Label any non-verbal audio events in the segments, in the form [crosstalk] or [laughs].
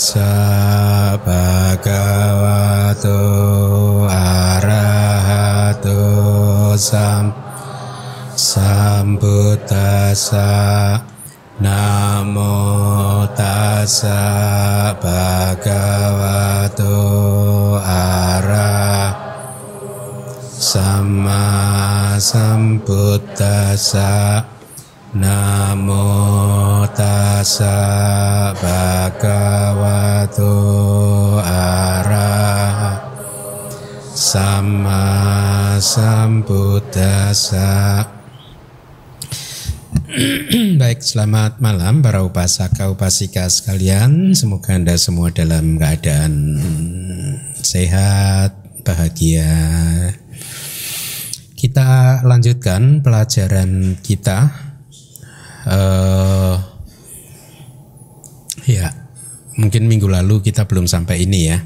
tassa bhagavato arahato sam sambuddhassa namo tassa bhagavato ara sama sambuddhassa Namo tassa bhagavato araha sama sambuddhasa [clears throat] Baik, selamat malam para upasaka upasika sekalian. Semoga Anda semua dalam keadaan sehat, bahagia. Kita lanjutkan pelajaran kita uh, ya mungkin minggu lalu kita belum sampai ini ya.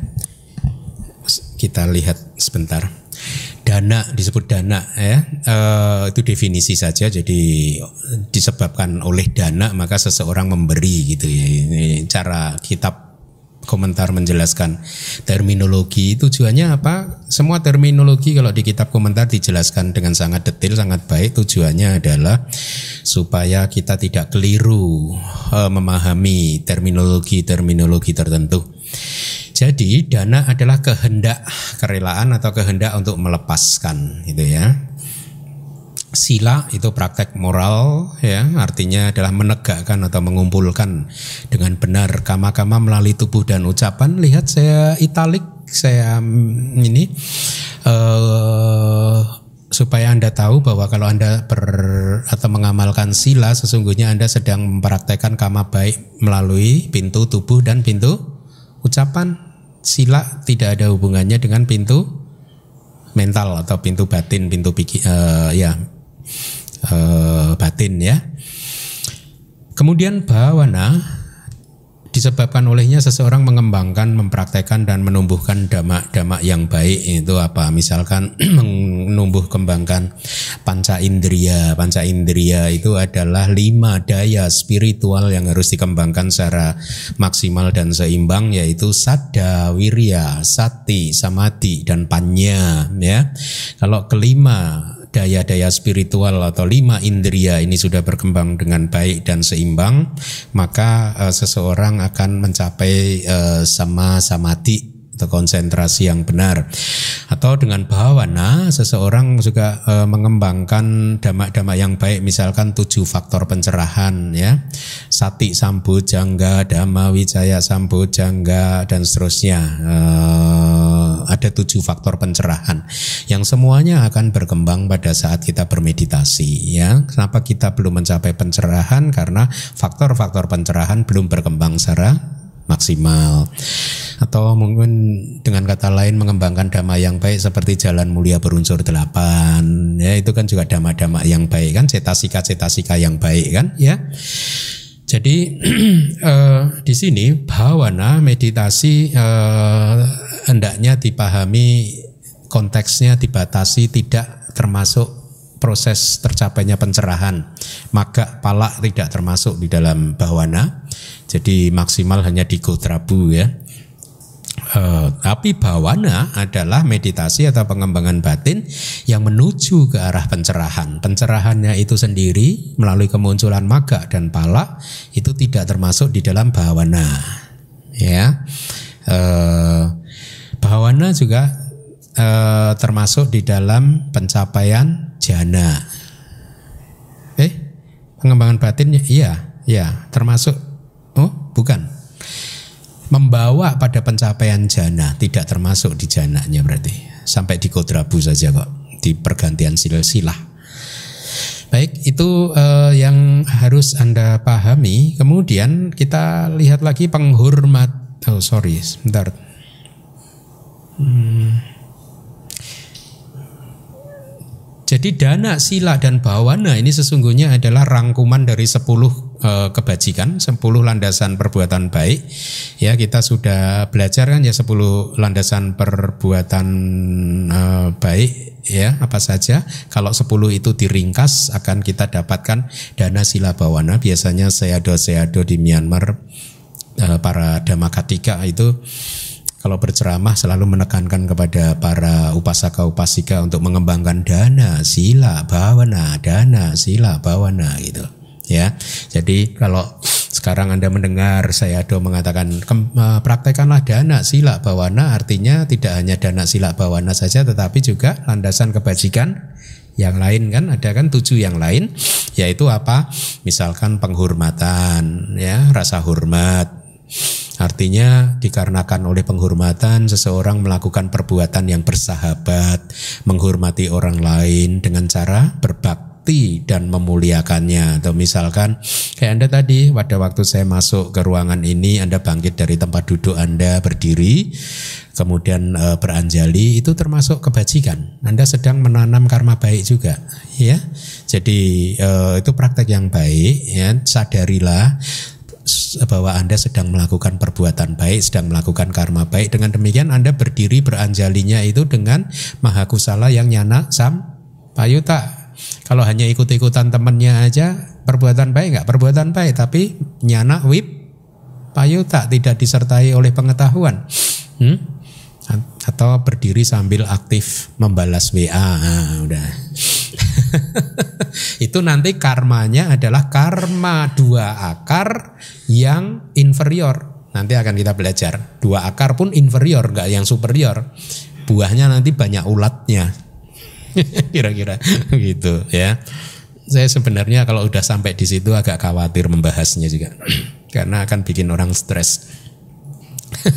Kita lihat sebentar. Dana disebut dana ya. Uh, itu definisi saja jadi disebabkan oleh dana maka seseorang memberi gitu ya. Ini cara kitab komentar menjelaskan terminologi tujuannya apa? Semua terminologi kalau di kitab komentar dijelaskan dengan sangat detail, sangat baik. Tujuannya adalah supaya kita tidak keliru uh, memahami terminologi-terminologi tertentu. Jadi dana adalah kehendak kerelaan atau kehendak untuk melepaskan gitu ya sila itu praktek moral ya. Artinya adalah menegakkan atau mengumpulkan dengan benar kama-kama melalui tubuh dan ucapan. Lihat saya italik saya mm, ini uh, supaya anda tahu bahwa kalau anda ber atau mengamalkan sila sesungguhnya anda sedang mempraktekkan kama baik melalui pintu tubuh dan pintu ucapan. Sila tidak ada hubungannya dengan pintu mental atau pintu batin pintu pikir uh, ya uh, batin ya. Kemudian bawana disebabkan olehnya seseorang mengembangkan, mempraktekkan dan menumbuhkan damak-damak yang baik itu apa? Misalkan [clears throat] menumbuh kembangkan panca indria. Panca indria itu adalah lima daya spiritual yang harus dikembangkan secara maksimal dan seimbang yaitu sada, wirya, sati, samadhi dan panya ya. Kalau kelima daya-daya spiritual atau lima indria ini sudah berkembang dengan baik dan seimbang, maka uh, seseorang akan mencapai uh, sama samadhi atau konsentrasi yang benar. Atau dengan bawana seseorang juga e, mengembangkan damak-damak yang baik misalkan tujuh faktor pencerahan ya. Sati sambu jangga, dhamma wijaya sambu jangga dan seterusnya. E, ada tujuh faktor pencerahan yang semuanya akan berkembang pada saat kita bermeditasi ya. Kenapa kita belum mencapai pencerahan? Karena faktor-faktor pencerahan belum berkembang secara maksimal atau mungkin dengan kata lain mengembangkan dhamma yang baik seperti jalan mulia berunsur delapan ya itu kan juga dhamma-dhamma yang baik kan cetasika-cetasika yang baik kan ya jadi [clears throat] eh, di sini bawana meditasi eh, hendaknya dipahami konteksnya dibatasi tidak termasuk proses tercapainya pencerahan maka palak tidak termasuk di dalam bawana jadi maksimal hanya di Gotrabu ya. Uh, tapi bawana adalah meditasi atau pengembangan batin yang menuju ke arah pencerahan. Pencerahannya itu sendiri melalui kemunculan maga dan pala itu tidak termasuk di dalam bawana. Ya, uh, bawana juga uh, termasuk di dalam pencapaian jana. Eh, pengembangan batin iya, ya termasuk Oh, bukan. Membawa pada pencapaian jana tidak termasuk di jananya berarti. Sampai di kodrabu saja kok di pergantian silsilah. Baik, itu uh, yang harus Anda pahami. Kemudian kita lihat lagi penghormat. Oh, sorry, sebentar. Hmm. Jadi dana, sila dan bawana ini sesungguhnya adalah rangkuman dari sepuluh e, kebajikan, sepuluh landasan perbuatan baik. Ya kita sudah belajar kan ya sepuluh landasan perbuatan e, baik ya apa saja. Kalau sepuluh itu diringkas akan kita dapatkan dana sila bawana. Biasanya seado seado di Myanmar uh, para dhamakatika itu kalau berceramah selalu menekankan kepada para upasaka upasika untuk mengembangkan dana, sila, bawana, dana, sila, bawana gitu. Ya. Jadi kalau sekarang Anda mendengar saya do mengatakan eh, praktekanlah dana, sila, bawana artinya tidak hanya dana, sila, bawana saja tetapi juga landasan kebajikan yang lain kan ada kan tujuh yang lain yaitu apa misalkan penghormatan ya rasa hormat Artinya dikarenakan oleh penghormatan seseorang melakukan perbuatan yang bersahabat, menghormati orang lain dengan cara berbakti dan memuliakannya. Atau misalkan kayak Anda tadi pada waktu saya masuk ke ruangan ini Anda bangkit dari tempat duduk Anda berdiri kemudian e, beranjali itu termasuk kebajikan. Anda sedang menanam karma baik juga, ya. Jadi e, itu praktek yang baik, ya. Sadarilah bahwa Anda sedang melakukan perbuatan baik, sedang melakukan karma baik. Dengan demikian Anda berdiri beranjalinya itu dengan maha kusala yang nyana sam payuta. Kalau hanya ikut-ikutan temannya aja perbuatan baik nggak? Perbuatan baik tapi nyana wip payuta tidak disertai oleh pengetahuan. Hmm? Atau berdiri sambil aktif membalas WA. Nah, udah. [laughs] itu nanti karmanya adalah karma dua akar yang inferior. Nanti akan kita belajar. Dua akar pun inferior, enggak yang superior. Buahnya nanti banyak ulatnya. [laughs] Kira-kira gitu ya. Saya sebenarnya kalau udah sampai di situ agak khawatir membahasnya juga. [clears throat] Karena akan bikin orang stres. [laughs]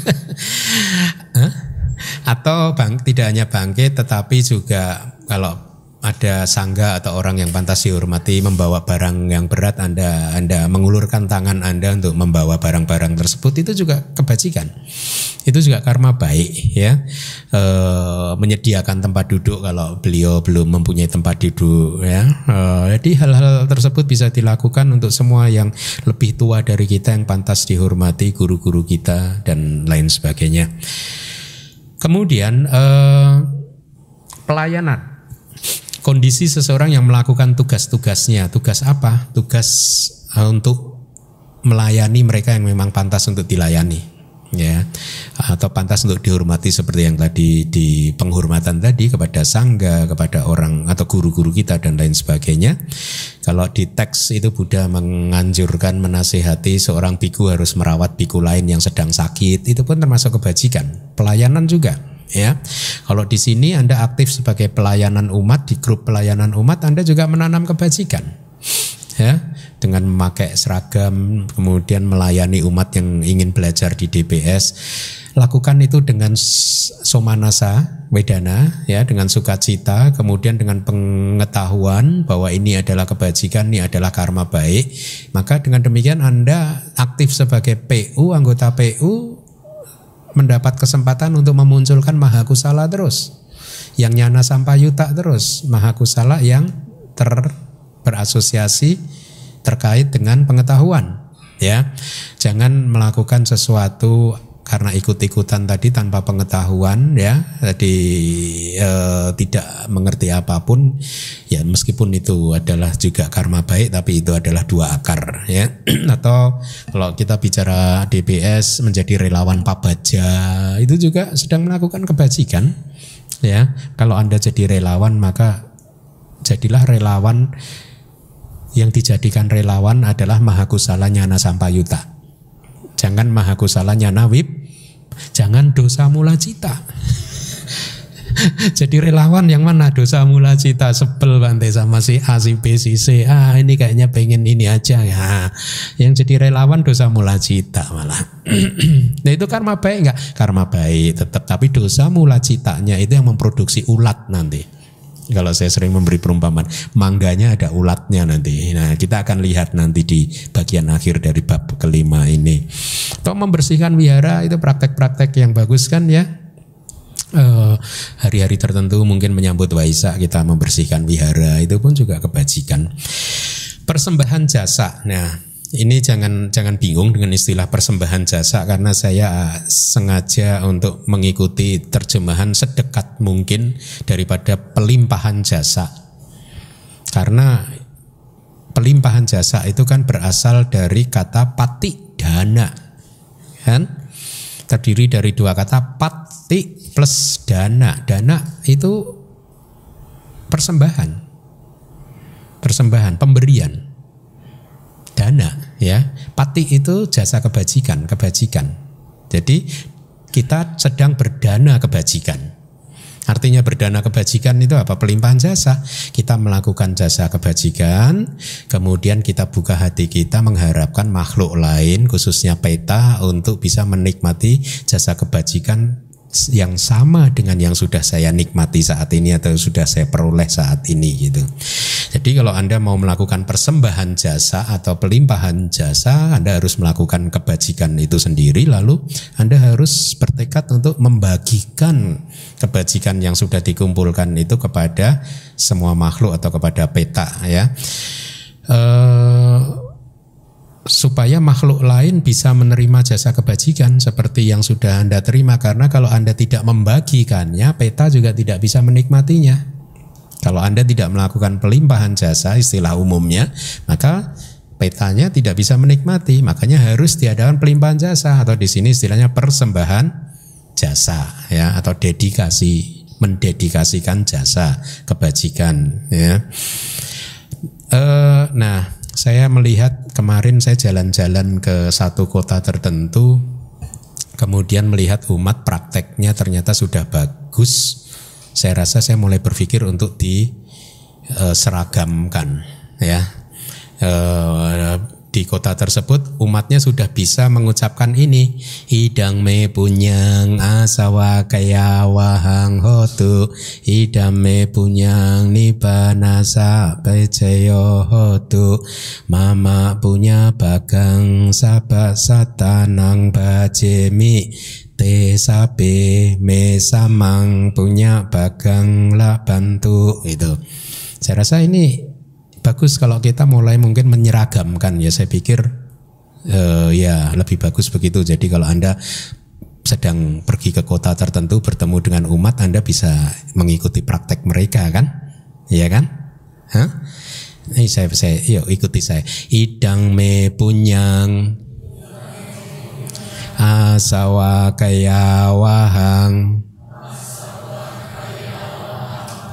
Atau bang, tidak hanya bangkit tetapi juga kalau ada sangga atau orang yang pantas dihormati membawa barang yang berat Anda Anda mengulurkan tangan Anda untuk membawa barang-barang tersebut itu juga kebajikan. Itu juga karma baik ya. E, menyediakan tempat duduk kalau beliau belum mempunyai tempat duduk ya. E, jadi hal-hal tersebut bisa dilakukan untuk semua yang lebih tua dari kita yang pantas dihormati, guru-guru kita dan lain sebagainya. Kemudian e, pelayanan kondisi seseorang yang melakukan tugas-tugasnya. Tugas apa? Tugas uh, untuk melayani mereka yang memang pantas untuk dilayani ya. Atau pantas untuk dihormati seperti yang tadi di penghormatan tadi kepada sangga kepada orang atau guru-guru kita dan lain sebagainya. Kalau di teks itu Buddha menganjurkan menasehati seorang biku harus merawat biku lain yang sedang sakit. Itu pun termasuk kebajikan. Pelayanan juga ya. Kalau di sini Anda aktif sebagai pelayanan umat di grup pelayanan umat Anda juga menanam kebajikan. Ya, dengan memakai seragam kemudian melayani umat yang ingin belajar di DPS lakukan itu dengan somanasa wedana ya dengan sukacita kemudian dengan pengetahuan bahwa ini adalah kebajikan ini adalah karma baik maka dengan demikian Anda aktif sebagai PU anggota PU mendapat kesempatan untuk memunculkan mahakusala terus. Yang nyana sampayuta terus, mahakusala yang ter berasosiasi terkait dengan pengetahuan ya. Jangan melakukan sesuatu karena ikut-ikutan tadi tanpa pengetahuan ya jadi e, tidak mengerti apa pun ya meskipun itu adalah juga karma baik tapi itu adalah dua akar ya. [clears throat] Atau kalau kita bicara DBS menjadi relawan pabaja itu juga sedang melakukan kebajikan ya. Kalau Anda jadi relawan maka jadilah relawan yang dijadikan relawan adalah mahakusala nyana sampayuta Jangan mahakusala nyana wib Jangan dosa mula cita. [laughs] Jadi relawan yang mana dosa mula cita sebel bantai sama si A, si B, si C. Ah ini kayaknya pengen ini aja ya. Yang jadi relawan dosa mula cita malah. [clears throat] nah itu karma baik enggak? Karma baik tetap. Tapi dosa mula citanya itu yang memproduksi ulat nanti. Kalau saya sering memberi perumpamaan, mangganya ada ulatnya nanti. Nah, kita akan lihat nanti di bagian akhir dari bab kelima ini. Atau membersihkan wihara itu praktek-praktek yang bagus kan ya. Eh, hari-hari uh, tertentu mungkin menyambut Waisak kita membersihkan wihara itu pun juga kebajikan. Persembahan jasa. Nah, ini jangan jangan bingung dengan istilah persembahan jasa karena saya sengaja untuk mengikuti terjemahan sedekat mungkin daripada pelimpahan jasa. Karena pelimpahan jasa itu kan berasal dari kata pati dana. kan terdiri dari dua kata pati plus dana. Dana itu persembahan. Persembahan, pemberian. Dana ya. Pati itu jasa kebajikan, kebajikan. Jadi kita sedang berdana kebajikan. Artinya berdana kebajikan itu apa? Pelimpahan jasa. Kita melakukan jasa kebajikan, kemudian kita buka hati kita mengharapkan makhluk lain, khususnya peta, untuk bisa menikmati jasa kebajikan yang sama dengan yang sudah saya nikmati saat ini atau sudah saya peroleh saat ini gitu. Jadi kalau Anda mau melakukan persembahan jasa atau pelimpahan jasa, Anda harus melakukan kebajikan itu sendiri lalu Anda harus bertekad untuk membagikan kebajikan yang sudah dikumpulkan itu kepada semua makhluk atau kepada peta ya. Uh, supaya makhluk lain bisa menerima jasa kebajikan seperti yang sudah Anda terima karena kalau Anda tidak membagikannya peta juga tidak bisa menikmatinya. Kalau Anda tidak melakukan pelimpahan jasa istilah umumnya, maka petanya tidak bisa menikmati. Makanya harus diadakan pelimpahan jasa atau di sini istilahnya persembahan jasa ya atau dedikasi mendedikasikan jasa kebajikan ya. E, nah, saya melihat kemarin saya jalan-jalan ke satu kota tertentu, kemudian melihat umat prakteknya ternyata sudah bagus. Saya rasa saya mulai berpikir untuk diseragamkan, ya. Uh, di kota tersebut umatnya sudah bisa mengucapkan ini. Idang me punyang asawa kaya wahang hotu. Idang me punyang nibanasa pejayo hotu. Mama punya bagang sabak satanang bajemi te sabe me samang punya bagang la bantu itu saya rasa ini bagus kalau kita mulai mungkin menyeragamkan ya saya pikir uh, ya lebih bagus begitu. Jadi kalau Anda sedang pergi ke kota tertentu bertemu dengan umat Anda bisa mengikuti praktek mereka kan? Iya kan? Hah? Ini saya, saya yuk ikuti saya. Idang me punyang asawa kaya wahang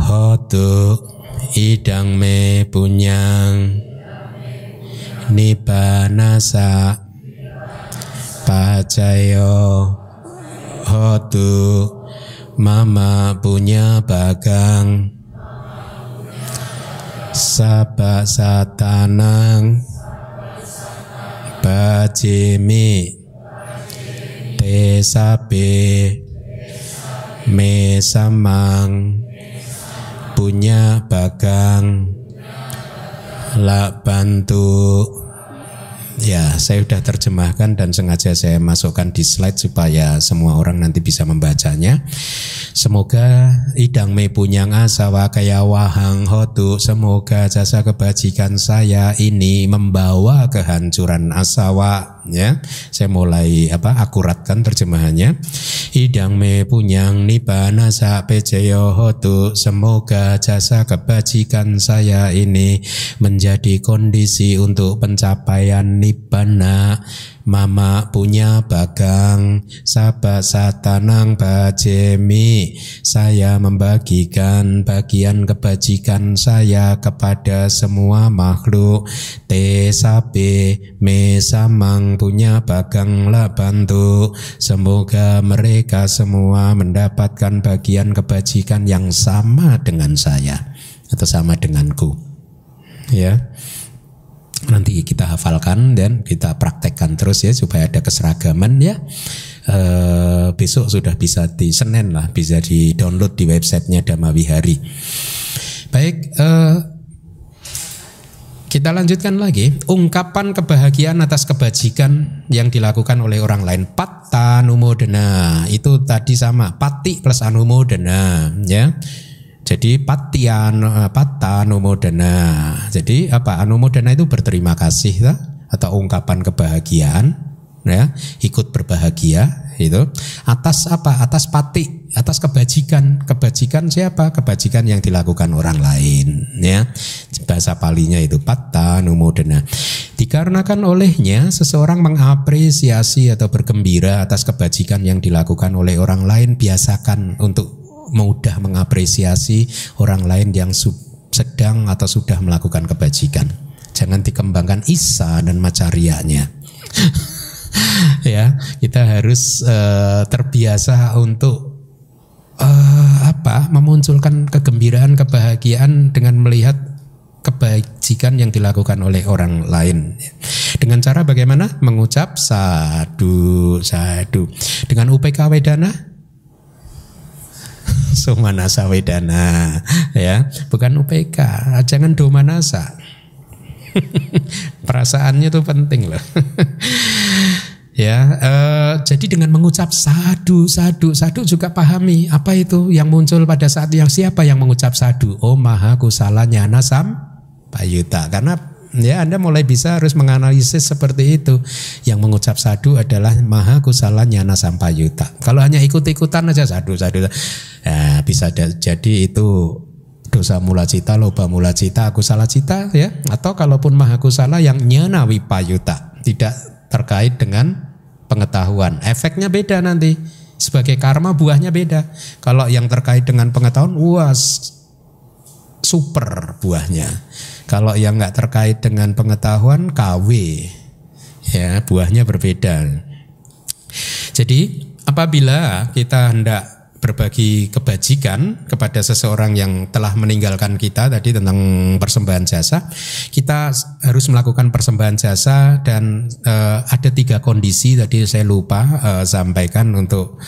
hotu idang me punyang. Nibanasa pacayo hotu. Mama punya bagang. Sabak satanang. Bajimi tesabe me samang punya bagang. La bantu. Ya saya sudah terjemahkan dan sengaja saya masukkan di slide supaya semua orang nanti bisa membacanya. Semoga idang me punyang asawa kaya wahang hotu. Semoga jasa kebajikan saya ini membawa kehancuran asawa ya. Saya mulai apa akuratkan terjemahannya. Idang me punyang nibana sa pejeyo hotu. Semoga jasa kebajikan saya ini menjadi kondisi untuk pencapaian nibana Mama punya bagang, sahabat satanang bajemi. Saya membagikan bagian kebajikan saya kepada semua makhluk. Te sabe me samang punya bagang lah bantu. Semoga mereka semua mendapatkan bagian kebajikan yang sama dengan saya atau sama denganku. Ya nanti kita hafalkan dan kita praktekkan terus ya supaya ada keseragaman ya. E, besok sudah bisa di Senin lah bisa di download di websitenya Damawihari. Baik, e, kita lanjutkan lagi ungkapan kebahagiaan atas kebajikan yang dilakukan oleh orang lain. Patta numodena itu tadi sama pati plus anumodena ya. Jadi patian eh, patta anumodana. Jadi apa anumodana itu berterima kasih lah, atau ungkapan kebahagiaan ya, ikut berbahagia itu atas apa? Atas pati, atas kebajikan. Kebajikan siapa? Kebajikan yang dilakukan orang lain ya. Bahasa palinya itu patta anumodana. Di Dikarenakan olehnya seseorang mengapresiasi atau bergembira atas kebajikan yang dilakukan oleh orang lain, biasakan untuk mudah mengapresiasi orang lain yang sedang atau sudah melakukan kebajikan. Jangan dikembangkan isa dan macarianya. [laughs] ya, kita harus uh, terbiasa untuk uh, apa? memunculkan kegembiraan, kebahagiaan dengan melihat kebajikan yang dilakukan oleh orang lain. Dengan cara bagaimana? Mengucap sadu, sadu. Dengan UPK Wedana? Sumanasa Wedana. Ya, bukan UPK. Jangan domanasa. [laughs] Perasaannya itu penting loh. [laughs] Ya, eh, jadi dengan mengucap sadu, sadu, sadu juga pahami apa itu yang muncul pada saat yang siapa yang mengucap sadu? Oh Maha Kusalanya Nasam Pak Yuta karena ya Anda mulai bisa harus menganalisis seperti itu. Yang mengucap sadu adalah maha kusala nyana yuta. Kalau hanya ikut-ikutan aja sadu sadu ya bisa jadi itu dosa mula cita, loba mula cita, aku salah cita ya. Atau kalaupun maha kusala yang nyana wipayuta, tidak terkait dengan pengetahuan. Efeknya beda nanti. Sebagai karma buahnya beda. Kalau yang terkait dengan pengetahuan, wah super buahnya. Kalau yang nggak terkait dengan pengetahuan KW ya buahnya berbeda. Jadi apabila kita hendak berbagi kebajikan kepada seseorang yang telah meninggalkan kita tadi tentang persembahan jasa, kita harus melakukan persembahan jasa dan uh, ada tiga kondisi tadi saya lupa uh, sampaikan untuk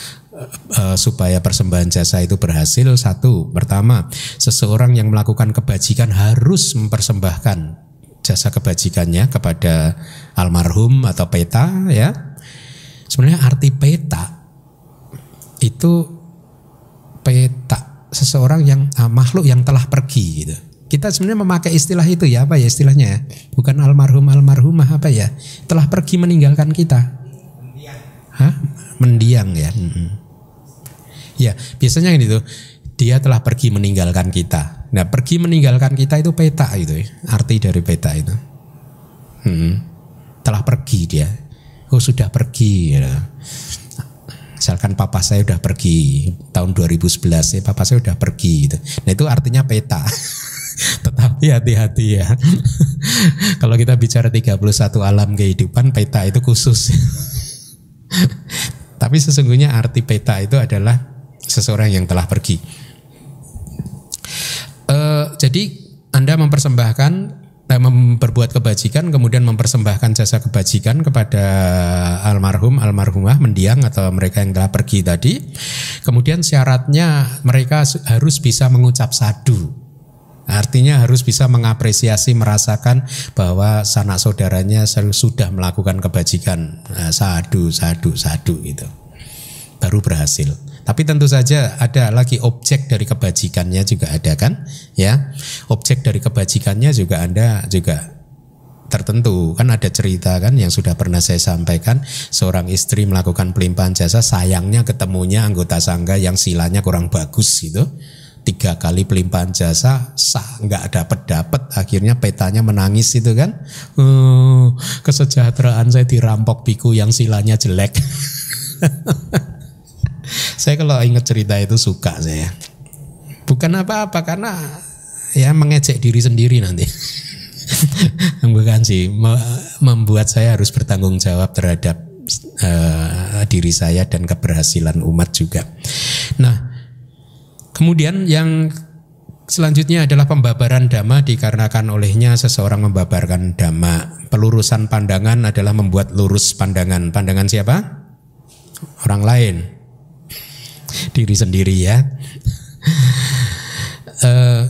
uh, supaya persembahan jasa itu berhasil satu. Pertama seseorang yang melakukan kebajikan harus mempersembahkan jasa kebajikannya kepada almarhum atau peta ya. Sebenarnya arti peta itu peta seseorang yang uh, makhluk yang telah pergi gitu. Kita sebenarnya memakai istilah itu ya apa ya istilahnya ya? Bukan almarhum almarhumah apa ya? Telah pergi meninggalkan kita. Mendiang. Hah? mendiang ya hmm. Ya, biasanya gitu. Dia telah pergi meninggalkan kita. Nah, pergi meninggalkan kita itu peta itu, ya. arti dari peta itu. Hmm, telah pergi dia. Oh sudah pergi. Ya. Misalkan papa saya sudah pergi tahun 2011 ya, papa saya sudah pergi gitu. Nah itu artinya peta. [laughs] Tetapi hati-hati ya. [laughs] Kalau kita bicara 31 alam kehidupan, peta itu khusus. [laughs] Tapi sesungguhnya arti peta itu adalah seseorang yang telah pergi. Uh, jadi Anda mempersembahkan eh, berbuat kebajikan kemudian mempersembahkan jasa kebajikan kepada almarhum almarhumah mendiang atau mereka yang telah pergi tadi. Kemudian syaratnya mereka harus bisa mengucap sadu. Artinya harus bisa mengapresiasi merasakan bahwa sanak saudaranya sudah melakukan kebajikan. Nah, sadu sadu sadu gitu. Baru berhasil tapi tentu saja ada lagi objek dari kebajikannya juga ada kan? Ya. Objek dari kebajikannya juga Anda juga tertentu kan ada cerita kan yang sudah pernah saya sampaikan seorang istri melakukan pelimpahan jasa sayangnya ketemunya anggota sangga yang silanya kurang bagus gitu tiga kali pelimpahan jasa sah nggak dapat dapat akhirnya petanya menangis itu kan uh, kesejahteraan saya dirampok biku yang silanya jelek [laughs] saya kalau ingat cerita itu suka saya. Bukan apa-apa karena ya mengejek diri sendiri nanti. [laughs] Bukan sih, membuat saya harus bertanggung jawab terhadap uh, diri saya dan keberhasilan umat juga. Nah, kemudian yang selanjutnya adalah pembabaran dhamma dikarenakan olehnya seseorang membabarkan dhamma. Pelurusan pandangan adalah membuat lurus pandangan. Pandangan siapa? Orang lain diri sendiri ya. uh,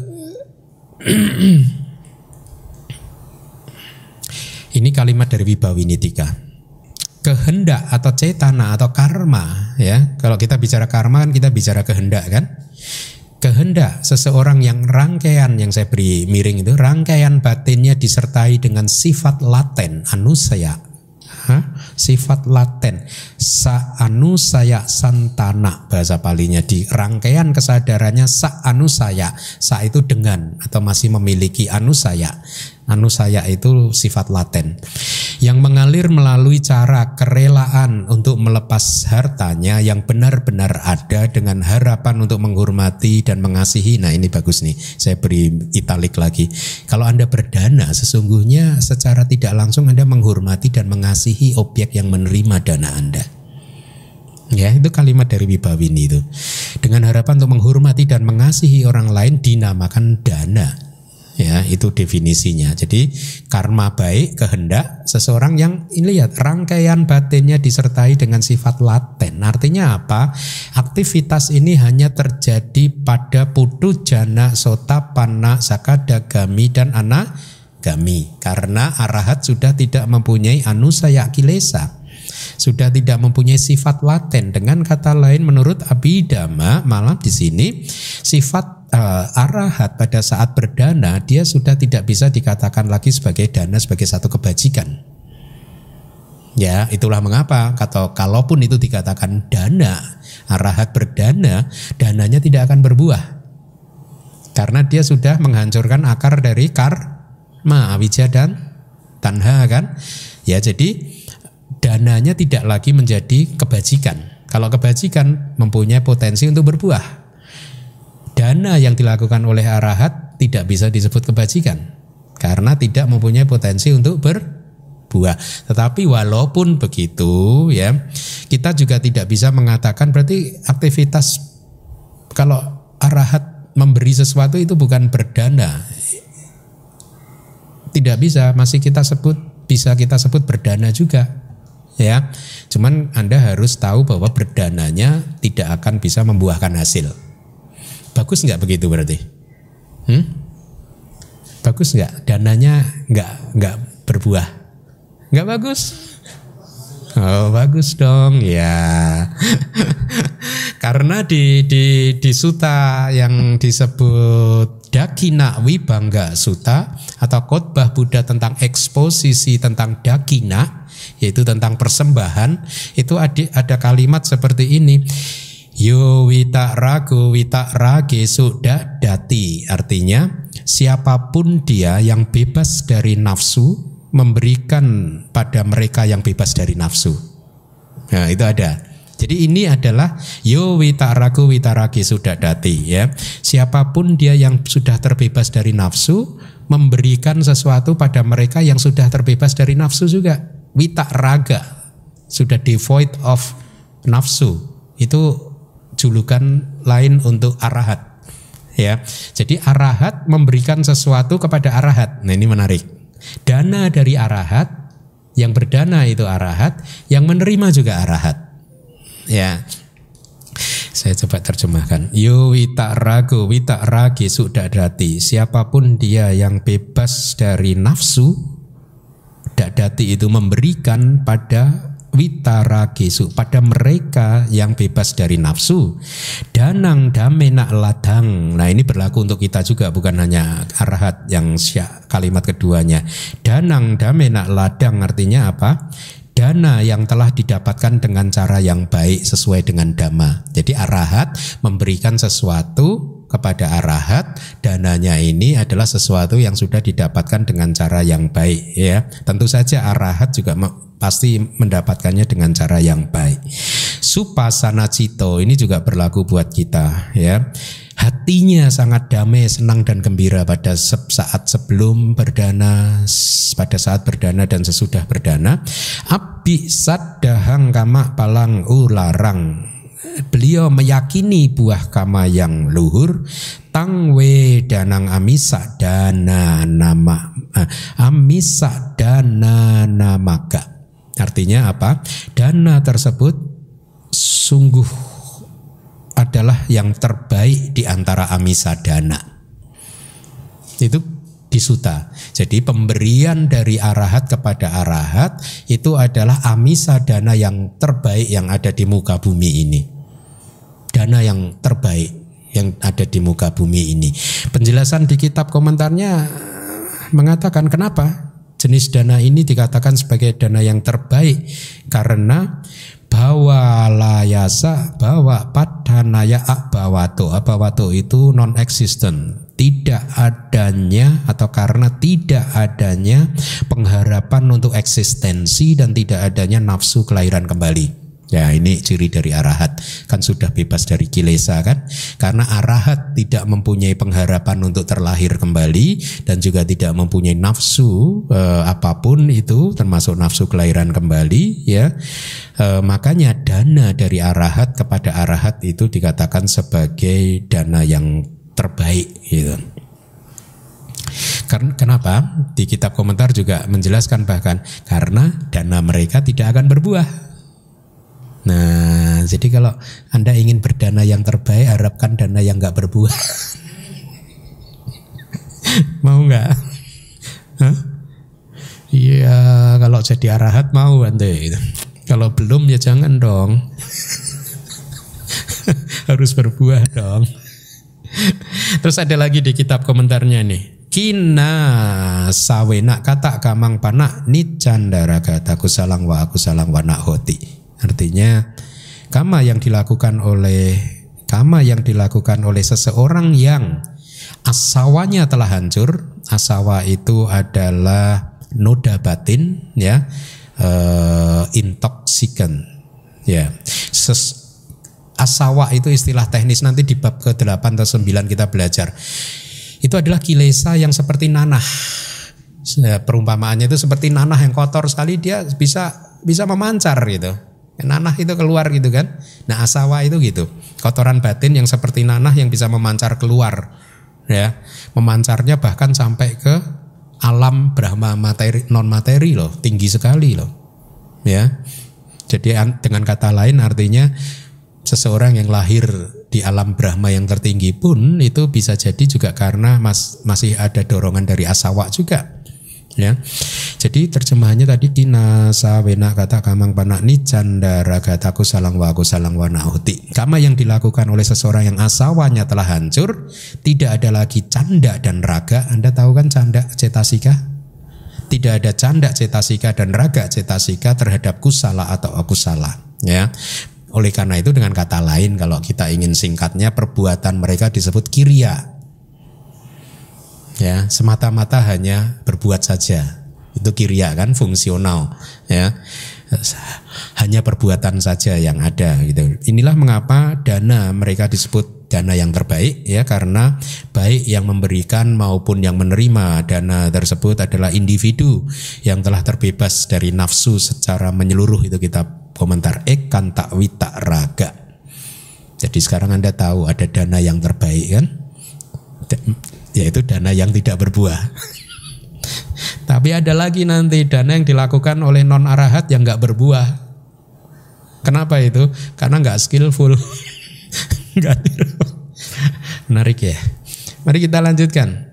[laughs] [clears throat] ini kalimat dari Wibawinitika. Kehendak atau cetana atau karma ya. Kalau kita bicara karma kan kita bicara kehendak kan. Kehendak seseorang yang rangkaian yang saya beri miring itu rangkaian batinnya disertai dengan sifat laten anusaya ha? sifat laten. Sa anu saya santana. Bahasa palinya di rangkaian kesadarannya sa anu saya sa itu dengan atau masih memiliki anu saya anu saya itu sifat laten yang mengalir melalui cara kerelaan untuk melepas hartanya yang benar-benar ada dengan harapan untuk menghormati dan mengasihi. Nah, ini bagus nih. Saya beri italik lagi. Kalau Anda berdana, sesungguhnya secara tidak langsung Anda menghormati dan mengasihi objek yang menerima dana Anda. Ya, itu kalimat dari Wibawini itu. Dengan harapan untuk menghormati dan mengasihi orang lain dinamakan dana ya itu definisinya. Jadi karma baik kehendak seseorang yang ini lihat rangkaian batinnya disertai dengan sifat laten. Artinya apa? Aktivitas ini hanya terjadi pada putu jana sota pana sakadagami dan anagami. Karena arahat sudah tidak mempunyai anusaya kilesa sudah tidak mempunyai sifat laten dengan kata lain menurut Abhidhamma malam di sini sifat uh, arahat pada saat berdana dia sudah tidak bisa dikatakan lagi sebagai dana sebagai satu kebajikan. Ya, itulah mengapa kata kalaupun itu dikatakan dana, arahat berdana, dananya tidak akan berbuah. Karena dia sudah menghancurkan akar dari karma, awija dan tanha kan. Ya, jadi dananya tidak lagi menjadi kebajikan. Kalau kebajikan mempunyai potensi untuk berbuah dana yang dilakukan oleh arahat tidak bisa disebut kebajikan karena tidak mempunyai potensi untuk berbuah. Tetapi walaupun begitu ya, kita juga tidak bisa mengatakan berarti aktivitas kalau arahat memberi sesuatu itu bukan berdana. Tidak bisa, masih kita sebut bisa kita sebut berdana juga ya. Cuman Anda harus tahu bahwa berdananya tidak akan bisa membuahkan hasil. Bagus nggak begitu berarti? Hmm? Bagus nggak? Dananya nggak nggak berbuah? Nggak bagus? Oh bagus dong ya. [laughs] Karena di di di suta yang disebut Dakina Wibangga Suta atau khotbah Buddha tentang eksposisi tentang Dakina yaitu tentang persembahan itu ada, ada kalimat seperti ini. Yo wita ragu wita rage sudah dati. Artinya siapa pun dia yang bebas dari nafsu Memberikan pada mereka yang bebas dari nafsu. Nah itu ada. Jadi ini adalah yo wita ragu wita rage sudah dati ya. Siapa pun dia yang sudah terbebas dari nafsu Memberikan sesuatu pada mereka yang sudah terbebas dari nafsu juga Wita raga Sudah devoid of nafsu Itu julukan lain untuk arahat. Ya. Jadi arahat memberikan sesuatu kepada arahat. Nah, ini menarik. Dana dari arahat yang berdana itu arahat, yang menerima juga arahat. Ya. Saya coba terjemahkan. Yo wita ragu wita ragi dati. Siapa pun dia yang bebas dari nafsu, dadati itu memberikan pada witaragesu pada mereka yang bebas dari nafsu. Danang damena ladang. Nah ini berlaku untuk kita juga bukan hanya arahat yang syak kalimat keduanya. Danang damena ladang artinya apa? Dana yang telah didapatkan dengan cara yang baik sesuai dengan dhamma. Jadi arahat memberikan sesuatu kepada arahat, dananya ini adalah sesuatu yang sudah didapatkan dengan cara yang baik ya. Tentu saja arahat juga pasti mendapatkannya dengan cara yang baik. Supasana cito ini juga berlaku buat kita ya. Hatinya sangat damai, senang dan gembira pada saat sebelum berdana, pada saat berdana dan sesudah berdana. Abi sadahang kama palang ularang beliau meyakini buah kama yang luhur tangwe danang amisa dana nama eh, amisa dana namaga Artinya apa? Dana tersebut sungguh adalah yang terbaik di antara amisa dana. Itu disuta. Jadi pemberian dari arahat kepada arahat itu adalah amisa dana yang terbaik yang ada di muka bumi ini. Dana yang terbaik yang ada di muka bumi ini. Penjelasan di kitab komentarnya mengatakan kenapa? jenis dana ini dikatakan sebagai dana yang terbaik karena bawa layasa bawa padanaya akbawato akbawato itu non existent tidak adanya atau karena tidak adanya pengharapan untuk eksistensi dan tidak adanya nafsu kelahiran kembali. Ya ini ciri dari arahat kan sudah bebas dari kilesa kan karena arahat tidak mempunyai pengharapan untuk terlahir kembali dan juga tidak mempunyai nafsu eh, apa pun itu termasuk nafsu kelahiran kembali ya eh, makanya dana dari arahat kepada arahat itu dikatakan sebagai dana yang terbaik gitu. Karena kenapa? Di kitab komentar juga menjelaskan bahkan karena dana mereka tidak akan berbuah. Nah, jadi kalau Anda ingin berdana yang terbaik, harapkan dana yang nggak berbuah. [laughs] mau nggak? Iya, kalau jadi arahat mau Anda. Kalau belum ya jangan dong. [laughs] Harus berbuah dong. Terus ada lagi di kitab komentarnya nih. Kina sawena kata kamang panak ni candara kata salang wa aku salang wa hoti. Artinya kama yang dilakukan oleh kama yang dilakukan oleh seseorang yang asawanya telah hancur. Asawa itu adalah noda batin ya uh, intoksikan ya. Asawa itu istilah teknis nanti di bab ke-8 atau 9 kita belajar. Itu adalah kilesa yang seperti nanah. Ya, perumpamaannya itu seperti nanah yang kotor sekali dia bisa bisa memancar gitu Nanah itu keluar gitu kan. Nah asawa itu gitu. Kotoran batin yang seperti nanah yang bisa memancar keluar. ya Memancarnya bahkan sampai ke alam Brahma materi non materi loh. Tinggi sekali loh. Ya. Jadi dengan kata lain artinya seseorang yang lahir di alam Brahma yang tertinggi pun itu bisa jadi juga karena mas, masih ada dorongan dari asawa juga ya. Jadi terjemahannya tadi kina sawena kata kamang panak ni candara kataku salang waku salang wana uti. Kama yang dilakukan oleh seseorang yang asawanya telah hancur, tidak ada lagi canda dan raga. Anda tahu kan canda cetasika? Tidak ada canda cetasika dan raga cetasika terhadap kusala atau akusala. Ya, oleh karena itu dengan kata lain kalau kita ingin singkatnya perbuatan mereka disebut kiria ya semata-mata hanya berbuat saja. Itu kiria kan fungsional ya. Hanya perbuatan saja yang ada gitu. Inilah mengapa dana mereka disebut dana yang terbaik ya karena baik yang memberikan maupun yang menerima dana tersebut adalah individu yang telah terbebas dari nafsu secara menyeluruh itu kita komentar. Ekan takwita raga. Jadi sekarang anda tahu ada dana yang terbaik kan yaitu dana yang tidak berbuah. Tapi ada lagi nanti dana yang dilakukan oleh non arahat yang nggak berbuah. Kenapa itu? Karena nggak skillful. [laughs] Menarik ya. Mari kita lanjutkan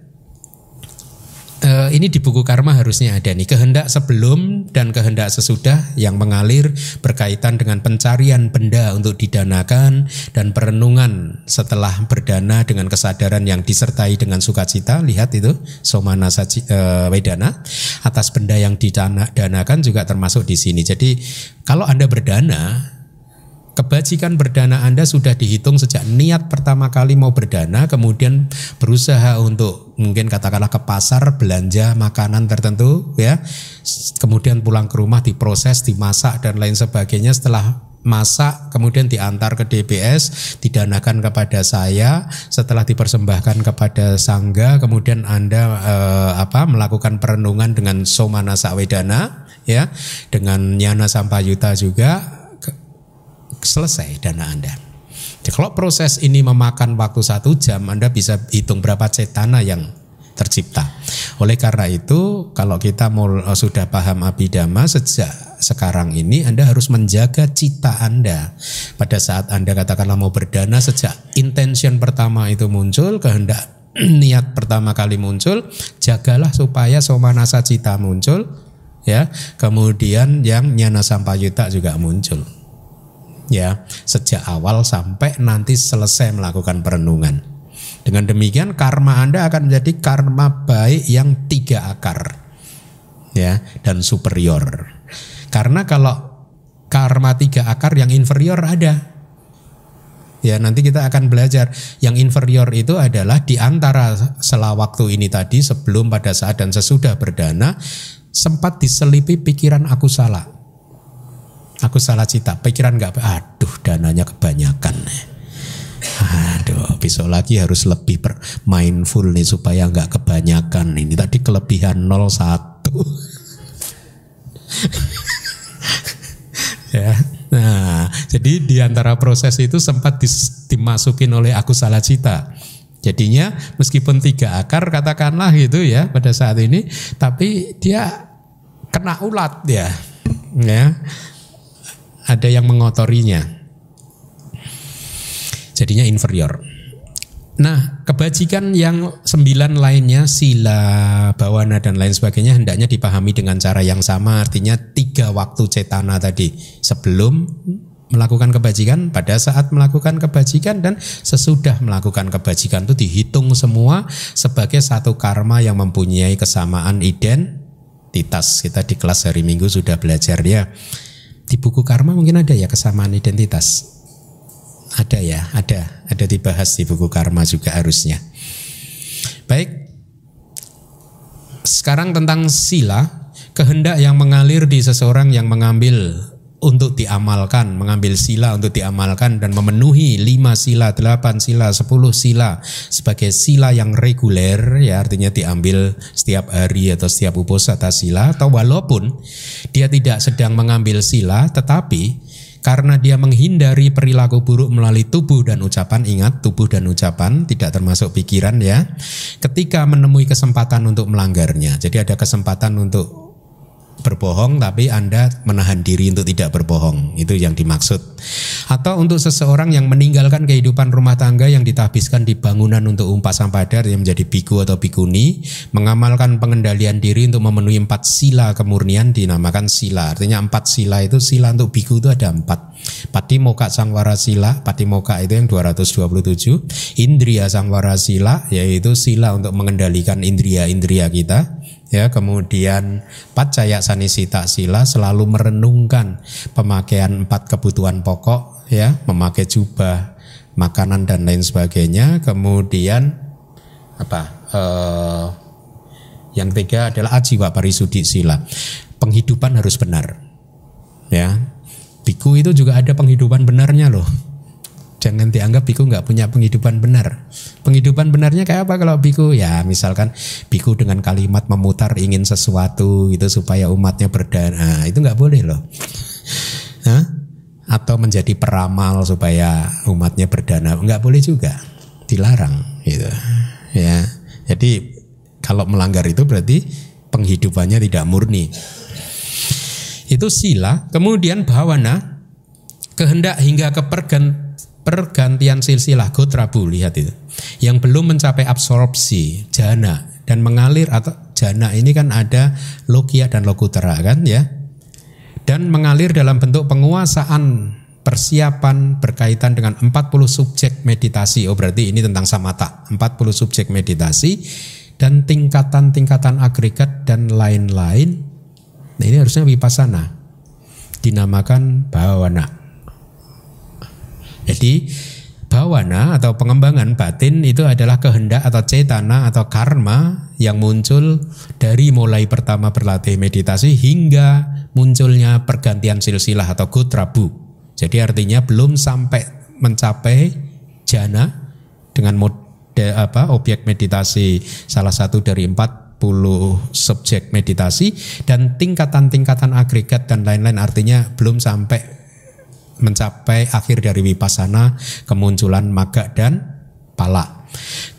uh, ini di buku karma harusnya ada nih. Kehendak sebelum dan kehendak sesudah yang mengalir berkaitan dengan pencarian benda untuk didanakan dan perenungan setelah berdana dengan kesadaran yang disertai dengan sukacita. Lihat itu somana saji, uh, wedana. Atas benda yang didanakan juga termasuk di sini. Jadi kalau anda berdana kebajikan berdana Anda sudah dihitung sejak niat pertama kali mau berdana, kemudian berusaha untuk mungkin katakanlah ke pasar belanja makanan tertentu ya, kemudian pulang ke rumah diproses, dimasak dan lain sebagainya. Setelah masak kemudian diantar ke DBS didanakan kepada saya. Setelah dipersembahkan kepada sangga kemudian Anda eh, apa melakukan perenungan dengan somana sawedana ya. Dengan nyana sampayuta juga selesai dana Anda. Jadi kalau proses ini memakan waktu satu jam, Anda bisa hitung berapa cetana yang tercipta. Oleh karena itu, kalau kita mau eh, sudah paham abidama sejak sekarang ini, Anda harus menjaga cita Anda. Pada saat Anda katakanlah mau berdana, sejak intention pertama itu muncul, kehendak [clears throat] niat pertama kali muncul, jagalah supaya somanasa cita muncul, ya. Kemudian yang nyana sampayuta juga muncul ya sejak awal sampai nanti selesai melakukan perenungan. Dengan demikian karma Anda akan menjadi karma baik yang tiga akar ya dan superior. Karena kalau karma tiga akar yang inferior ada Ya, nanti kita akan belajar yang inferior itu adalah di antara sela waktu ini tadi sebelum pada saat dan sesudah berdana sempat diselipi pikiran aku salah. Aku salah cita, pikiran nggak aduh dananya kebanyakan. Aduh, besok lagi harus lebih mindful nih supaya nggak kebanyakan. Ini tadi kelebihan 01. [laughs] ya. Nah, jadi di antara proses itu sempat dimasukin oleh aku salah cita. Jadinya meskipun tiga akar katakanlah gitu ya pada saat ini, tapi dia kena ulat ya, ya. Ada yang mengotorinya. Jadinya inferior. Nah, kebajikan yang sembilan lainnya, sila, bawana, dan lain sebagainya hendaknya dipahami dengan cara yang sama. Artinya tiga waktu cetana tadi. Sebelum melakukan kebajikan, pada saat melakukan kebajikan, dan sesudah melakukan kebajikan itu dihitung semua sebagai satu karma yang mempunyai kesamaan identitas. Kita di kelas hari Minggu sudah belajar ya. Di buku karma mungkin ada ya kesamaan identitas ada ya, ada, ada dibahas di buku karma juga harusnya. Baik, sekarang tentang sila, kehendak yang mengalir di seseorang yang mengambil untuk diamalkan, mengambil sila untuk diamalkan dan memenuhi lima sila, delapan sila, sepuluh sila sebagai sila yang reguler, ya artinya diambil setiap hari atau setiap uposata sila, atau walaupun dia tidak sedang mengambil sila, tetapi karena dia menghindari perilaku buruk melalui tubuh dan ucapan. Ingat, tubuh dan ucapan tidak termasuk pikiran ya. Ketika menemui kesempatan untuk melanggarnya. Jadi ada kesempatan untuk berbohong tapi Anda menahan diri untuk tidak berbohong. Itu yang dimaksud. Atau untuk seseorang yang meninggalkan kehidupan rumah tangga yang ditahbiskan di bangunan untuk umpat sampadar yang menjadi biku atau bikuni, mengamalkan pengendalian diri untuk memenuhi empat sila kemurnian dinamakan sila. Artinya empat sila itu sila untuk biku itu ada empat. Patimoka Sangwara Sila, Patimoka itu yang 227, Indria Sangwara Sila yaitu sila untuk mengendalikan indria-indria kita ya kemudian pacaya sanisita sila selalu merenungkan pemakaian empat kebutuhan pokok ya memakai jubah makanan dan lain sebagainya. Kemudian apa eh, yang ketiga adalah ajiwa parisudi sila. Penghidupan harus benar ya. Biku itu juga ada penghidupan benarnya loh Jangan dianggap biku nggak punya penghidupan benar. Penghidupan benarnya kayak apa kalau biku? Ya misalkan biku dengan kalimat memutar ingin sesuatu gitu supaya umatnya berdana. Nah, itu nggak boleh loh. Hah? Atau menjadi peramal supaya umatnya berdana. Nggak boleh juga. Dilarang gitu. Ya. Jadi kalau melanggar itu berarti penghidupannya tidak murni. Itu sila. Kemudian bawana kehendak hingga kepergan pergantian silsilah gotrabu lihat itu. Yang belum mencapai absorpsi jana dan mengalir atau jana ini kan ada logia dan lokutera kan ya. Dan mengalir dalam bentuk penguasaan persiapan berkaitan dengan 40 subjek meditasi. Oh berarti ini tentang samata 40 subjek meditasi dan tingkatan-tingkatan agregat dan lain-lain. Nah ini harusnya vipassana. Dinamakan bawana jadi bawana atau pengembangan batin itu adalah kehendak atau cetana atau karma yang muncul dari mulai pertama berlatih meditasi hingga munculnya pergantian silsilah atau gutrabu. Jadi artinya belum sampai mencapai jana dengan mode apa objek meditasi salah satu dari empat subjek meditasi dan tingkatan-tingkatan agregat dan lain-lain artinya belum sampai mencapai akhir dari wipasana kemunculan maga dan pala.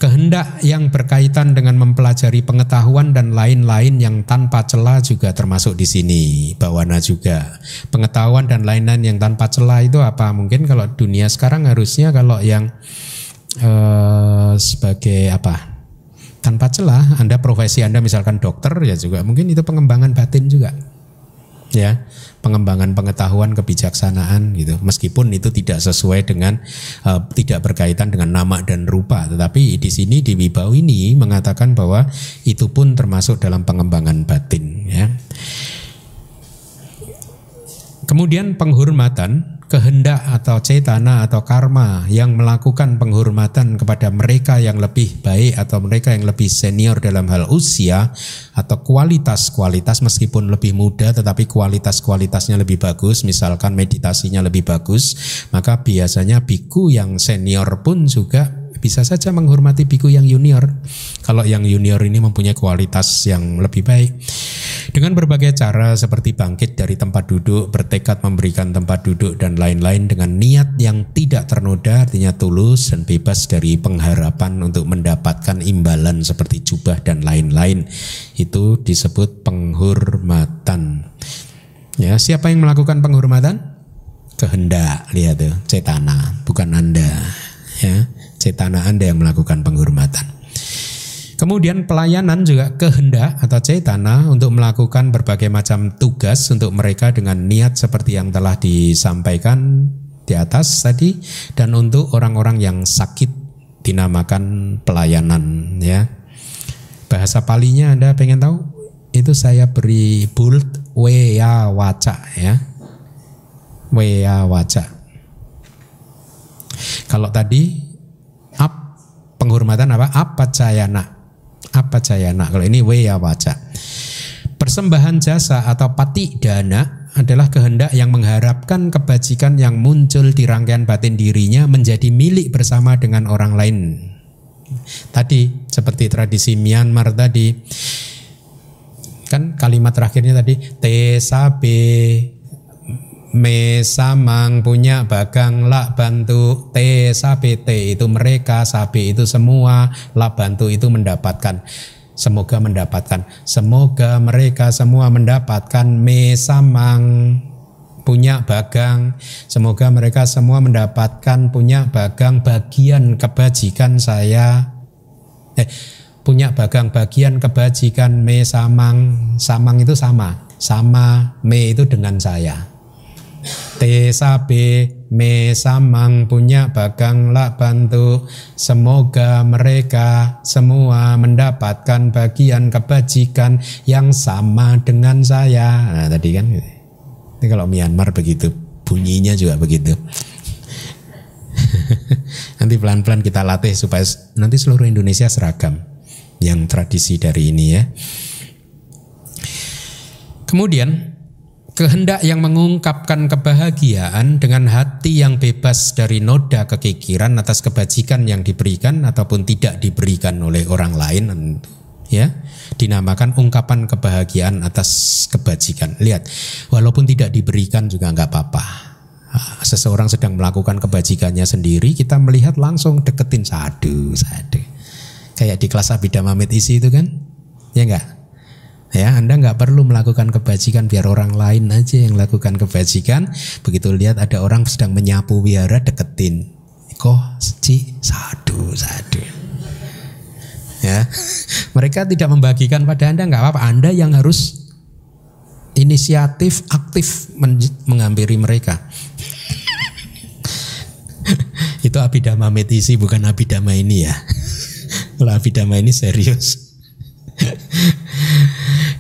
Kehendak yang berkaitan dengan mempelajari pengetahuan dan lain-lain yang tanpa celah juga termasuk di sini. Bawana juga. Pengetahuan dan lain-lain yang tanpa celah itu apa? Mungkin kalau dunia sekarang harusnya kalau yang eh, sebagai apa? Tanpa celah, Anda profesi Anda misalkan dokter ya juga mungkin itu pengembangan batin juga. Ya pengembangan pengetahuan kebijaksanaan gitu. Meskipun itu tidak sesuai dengan uh, tidak berkaitan dengan nama dan rupa tetapi di sini di Wibau ini mengatakan bahwa itu pun termasuk dalam pengembangan batin ya Kemudian penghormatan, kehendak atau cetana atau karma yang melakukan penghormatan kepada mereka yang lebih baik atau mereka yang lebih senior dalam hal usia atau kualitas-kualitas meskipun lebih muda tetapi kualitas-kualitasnya lebih bagus, misalkan meditasinya lebih bagus, maka biasanya biku yang senior pun juga bisa saja menghormati biku yang junior kalau yang junior ini mempunyai kualitas yang lebih baik. Dengan berbagai cara seperti bangkit dari tempat duduk, bertekad memberikan tempat duduk dan lain-lain dengan niat yang tidak ternoda artinya tulus dan bebas dari pengharapan untuk mendapatkan imbalan seperti jubah dan lain-lain. Itu disebut penghormatan. Ya, siapa yang melakukan penghormatan? Kehendak, lihat tuh, cetana, bukan Anda. Ya cetana Anda yang melakukan penghormatan. Kemudian pelayanan juga kehendak atau cetana untuk melakukan berbagai macam tugas untuk mereka dengan niat seperti yang telah disampaikan di atas tadi dan untuk orang-orang yang sakit dinamakan pelayanan ya. Bahasa palinya Anda pengen tahu? Itu saya beri bold wea waca ya. Wea waca. Kalau tadi penghormatan apa? Apa cayana? Apa cayana? Kalau ini weya waca. Persembahan jasa atau pati dana adalah kehendak yang mengharapkan kebajikan yang muncul di rangkaian batin dirinya menjadi milik bersama dengan orang lain. Tadi seperti tradisi Myanmar tadi kan kalimat terakhirnya tadi tesabe me samang punya bagang lak bantu t sabe t itu mereka sabe itu semua lak bantu itu mendapatkan. Semoga mendapatkan. Semoga mereka semua mendapatkan me samang punya bagang. Semoga mereka semua mendapatkan punya bagang bagian kebajikan saya. Eh punya bagang bagian kebajikan me samang. Samang itu sama. Sama me itu dengan saya Tesabe me samang punya bagang lak bantu. Semoga mereka semua mendapatkan bagian kebajikan yang sama dengan saya. Nah tadi kan Ini kalau Myanmar begitu Bunyinya juga begitu. [laughs] Nanti pelan-pelan kita latih supaya nanti seluruh Indonesia seragam Yang tradisi dari ini ya. Kemudian Kehendak yang mengungkapkan kebahagiaan dengan hati yang bebas dari noda kekikiran atas kebajikan yang diberikan ataupun tidak diberikan oleh orang lain ya dinamakan ungkapan kebahagiaan atas kebajikan. Lihat walaupun tidak diberikan juga nggak apa-apa. Ah, seseorang sedang melakukan kebajikannya sendiri kita melihat langsung deketin sadu sadu kayak di kelas abidama isi itu kan? Ya enggak Ya, Anda nggak perlu melakukan kebajikan biar orang lain aja yang lakukan kebajikan. Begitu lihat ada orang sedang menyapu biara deketin. Kok ci sadu sadu. Ya, [laughs] mereka tidak membagikan pada Anda nggak apa-apa. Anda yang harus inisiatif aktif menghampiri mereka. [laughs] Itu abidama metisi bukan abidama ini ya. [laughs] Kalau abidama ini serius.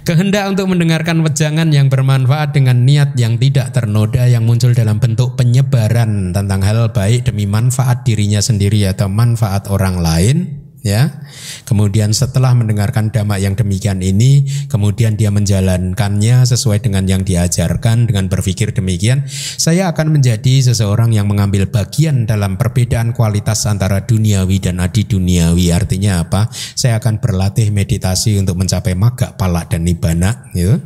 Kehendak untuk mendengarkan wejangan yang bermanfaat dengan niat yang tidak ternoda yang muncul dalam bentuk penyebaran tentang hal baik demi manfaat dirinya sendiri atau manfaat orang lain ya. Kemudian setelah mendengarkan dhamma yang demikian ini, kemudian dia menjalankannya sesuai dengan yang diajarkan dengan berpikir demikian, saya akan menjadi seseorang yang mengambil bagian dalam perbedaan kualitas antara duniawi dan adi duniawi. Artinya apa? Saya akan berlatih meditasi untuk mencapai maga, pala dan nibana, gitu.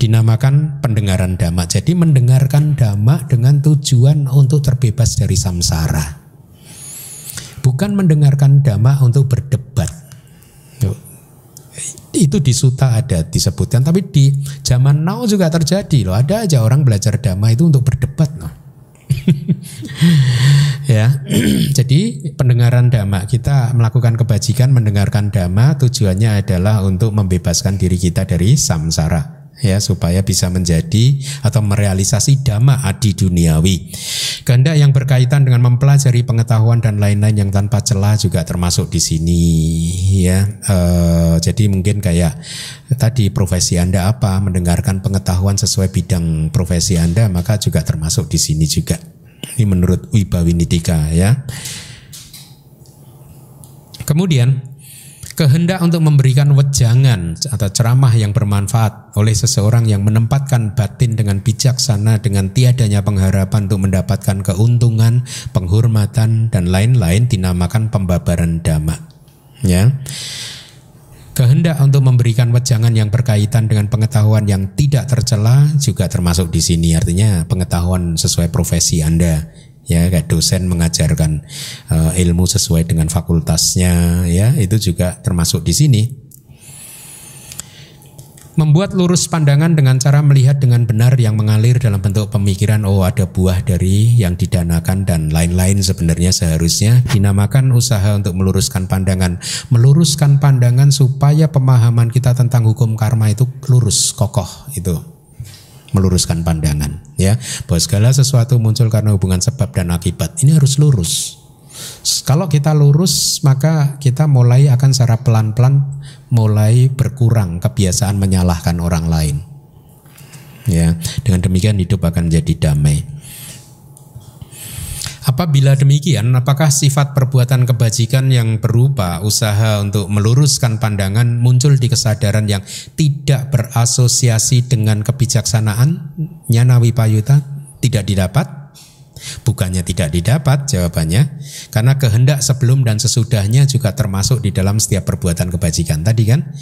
Dinamakan pendengaran dhamma. Jadi mendengarkan dhamma dengan tujuan untuk terbebas dari samsara bukan mendengarkan dhamma untuk berdebat. Itu di suta ada disebutkan, tapi di zaman now juga terjadi loh. Ada aja orang belajar dhamma itu untuk berdebat loh. [laughs] ya, [clears throat] jadi pendengaran dhamma kita melakukan kebajikan mendengarkan dhamma tujuannya adalah untuk membebaskan diri kita dari samsara ya supaya bisa menjadi atau merealisasi dhamma adi duniawi. Kehendak yang berkaitan dengan mempelajari pengetahuan dan lain-lain yang tanpa celah juga termasuk di sini ya. E, jadi mungkin kayak tadi profesi Anda apa, mendengarkan pengetahuan sesuai bidang profesi Anda maka juga termasuk di sini juga. Ini menurut Wibawinitika ya. Kemudian kehendak untuk memberikan wejangan atau ceramah yang bermanfaat oleh seseorang yang menempatkan batin dengan bijaksana dengan tiadanya pengharapan untuk mendapatkan keuntungan, penghormatan dan lain-lain dinamakan pembabaran dhamma. Ya. Kehendak untuk memberikan wejangan yang berkaitan dengan pengetahuan yang tidak tercela juga termasuk di sini artinya pengetahuan sesuai profesi Anda ya kayak dosen mengajarkan uh, ilmu sesuai dengan fakultasnya ya itu juga termasuk di sini. Membuat lurus pandangan dengan cara melihat dengan benar yang mengalir dalam bentuk pemikiran oh ada buah dari yang didanakan dan lain-lain sebenarnya seharusnya. Dinamakan usaha untuk meluruskan pandangan. Meluruskan pandangan supaya pemahaman kita tentang hukum karma itu lurus kokoh itu meluruskan pandangan ya. Bahwa segala sesuatu muncul karena hubungan sebab dan akibat. Ini harus lurus. Kalau kita lurus maka kita mulai akan secara pelan-pelan mulai berkurang kebiasaan menyalahkan orang lain. Ya dengan demikian hidup akan jadi damai Apabila demikian, apakah sifat perbuatan kebajikan yang berupa usaha untuk meluruskan pandangan muncul di kesadaran yang tidak berasosiasi dengan kebijaksanaan? Nyana Wipayuta tidak didapat? Bukannya tidak didapat jawabannya, karena kehendak sebelum dan sesudahnya juga termasuk di dalam setiap perbuatan kebajikan tadi kan.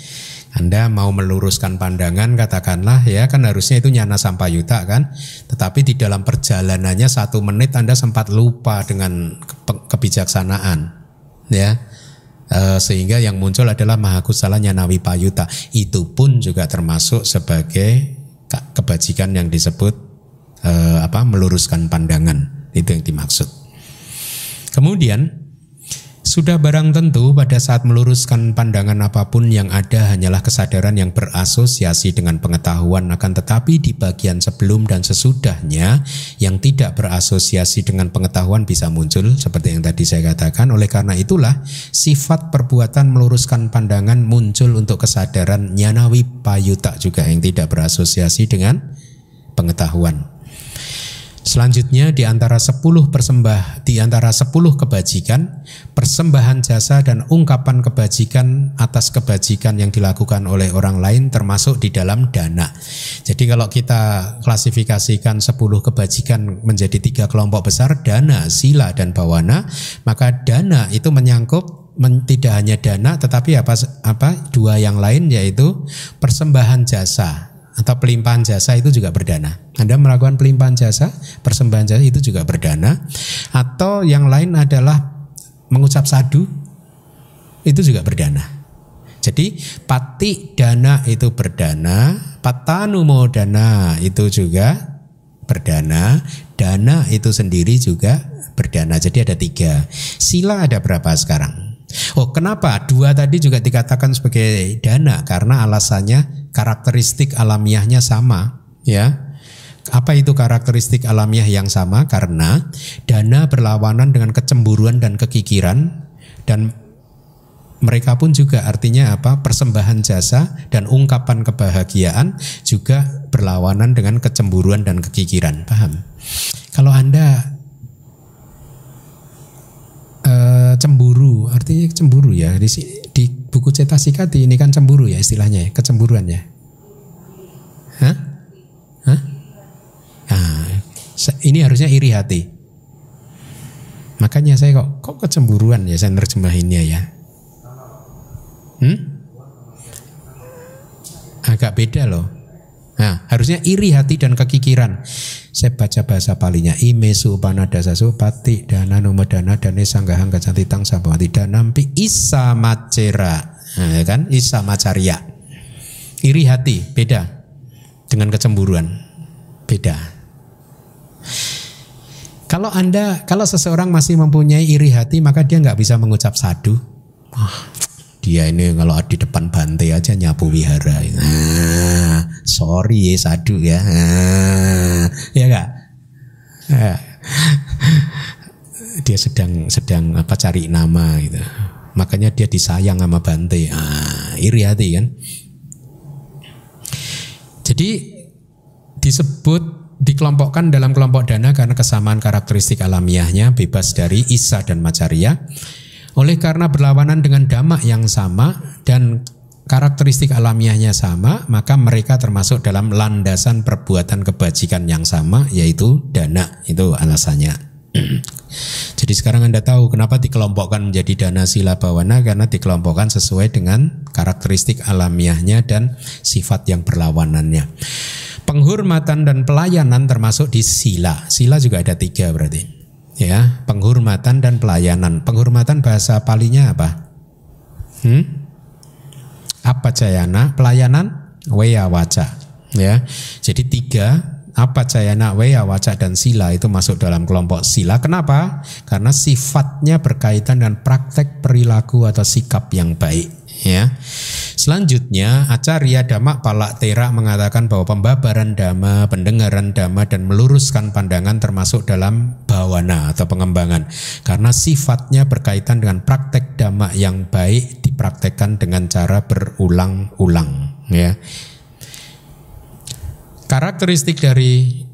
Anda mau meluruskan pandangan katakanlah ya kan harusnya itu nyana sampayuta kan? Tetapi di dalam perjalanannya satu menit Anda sempat lupa dengan kebijaksanaan ya. E, sehingga yang muncul adalah mahakusala nyana wipayuta itu pun juga termasuk sebagai kebajikan yang disebut e, apa meluruskan pandangan. Itu yang dimaksud. Kemudian sudah barang tentu pada saat meluruskan pandangan apa pun yang ada hanyalah kesadaran yang berasosiasi dengan pengetahuan akan tetapi di bagian sebelum dan sesudahnya yang tidak berasosiasi dengan pengetahuan bisa muncul seperti yang tadi saya katakan. Oleh karena itulah sifat perbuatan meluruskan pandangan muncul untuk kesadaran nyanawi payuta juga yang tidak berasosiasi dengan pengetahuan Selanjutnya di antara sepuluh persembah di antara sepuluh kebajikan, persembahan jasa dan ungkapan kebajikan atas kebajikan yang dilakukan oleh orang lain termasuk di dalam dana. Jadi kalau kita klasifikasikan sepuluh kebajikan menjadi tiga kelompok besar, dana, sila dan bawana, maka dana itu menyangkut men, tidak hanya dana tetapi apa apa dua yang lain yaitu persembahan jasa atau pelimpahan jasa itu juga berdana. Anda melakukan pelimpahan jasa, persembahan jasa itu juga berdana. Atau yang lain adalah mengucap sadu, itu juga berdana. Jadi pati dana itu berdana, patanumo dana itu juga berdana, dana itu sendiri juga berdana. Jadi ada tiga. Sila ada berapa sekarang? Oh, kenapa dua tadi juga dikatakan sebagai dana? Karena alasannya karakteristik alamiahnya sama, ya. Apa itu karakteristik alamiah yang sama? Karena dana berlawanan dengan kecemburuan dan kekikiran dan mereka pun juga artinya apa? Persembahan jasa dan ungkapan kebahagiaan juga berlawanan dengan kecemburuan dan kekikiran. Paham? Kalau Anda uh, cemburu artinya cemburu ya di, di buku cetasika ini kan cemburu ya istilahnya ya kecemburuan ya Hah? Hah? Nah, ini harusnya iri hati makanya saya kok kok kecemburuan ya saya nerjemahinnya ya hmm? agak beda loh Nah, harusnya iri hati dan kekikiran. Saya baca bahasa palinya ime supanada pati dana numedana dane sanggahang kacantitang sabawati danampi isa macera. Nah, ya kan? Isa macaria. Iri hati beda dengan kecemburuan. Beda. Kalau Anda, kalau seseorang masih mempunyai iri hati, maka dia nggak bisa mengucap sadu. Oh, dia ini kalau di depan bantai aja nyapu wihara. Nah, sorry ya sadu ya. Nah, ya enggak? Nah, dia sedang sedang apa cari nama gitu. Makanya dia disayang sama Bante. Ah, iri hati kan. Jadi disebut dikelompokkan dalam kelompok dana karena kesamaan karakteristik alamiahnya bebas dari Isa dan Macaria. Oleh karena berlawanan dengan dhamma yang sama dan karakteristik alamiahnya sama, maka mereka termasuk dalam landasan perbuatan kebajikan yang sama, yaitu dana. Itu alasannya. [clears throat] Jadi sekarang Anda tahu kenapa dikelompokkan menjadi dana sila bawana karena dikelompokkan sesuai dengan karakteristik alamiahnya dan sifat yang berlawanannya. Penghormatan dan pelayanan termasuk di sila. Sila juga ada tiga berarti ya. Penghormatan dan pelayanan. Penghormatan bahasa palinya apa? Hmm? apa jayana? Pelayanan? Weya waca ya. Jadi tiga apa jayana weya waca dan sila itu masuk dalam kelompok sila. Kenapa? Karena sifatnya berkaitan dengan praktek perilaku atau sikap yang baik ya. Selanjutnya Acarya Damak Palak Tera mengatakan bahwa pembabaran dhamma, pendengaran dhamma dan meluruskan pandangan termasuk dalam bawana atau pengembangan karena sifatnya berkaitan dengan praktek dhamma yang baik dipraktekkan dengan cara berulang-ulang ya. Karakteristik dari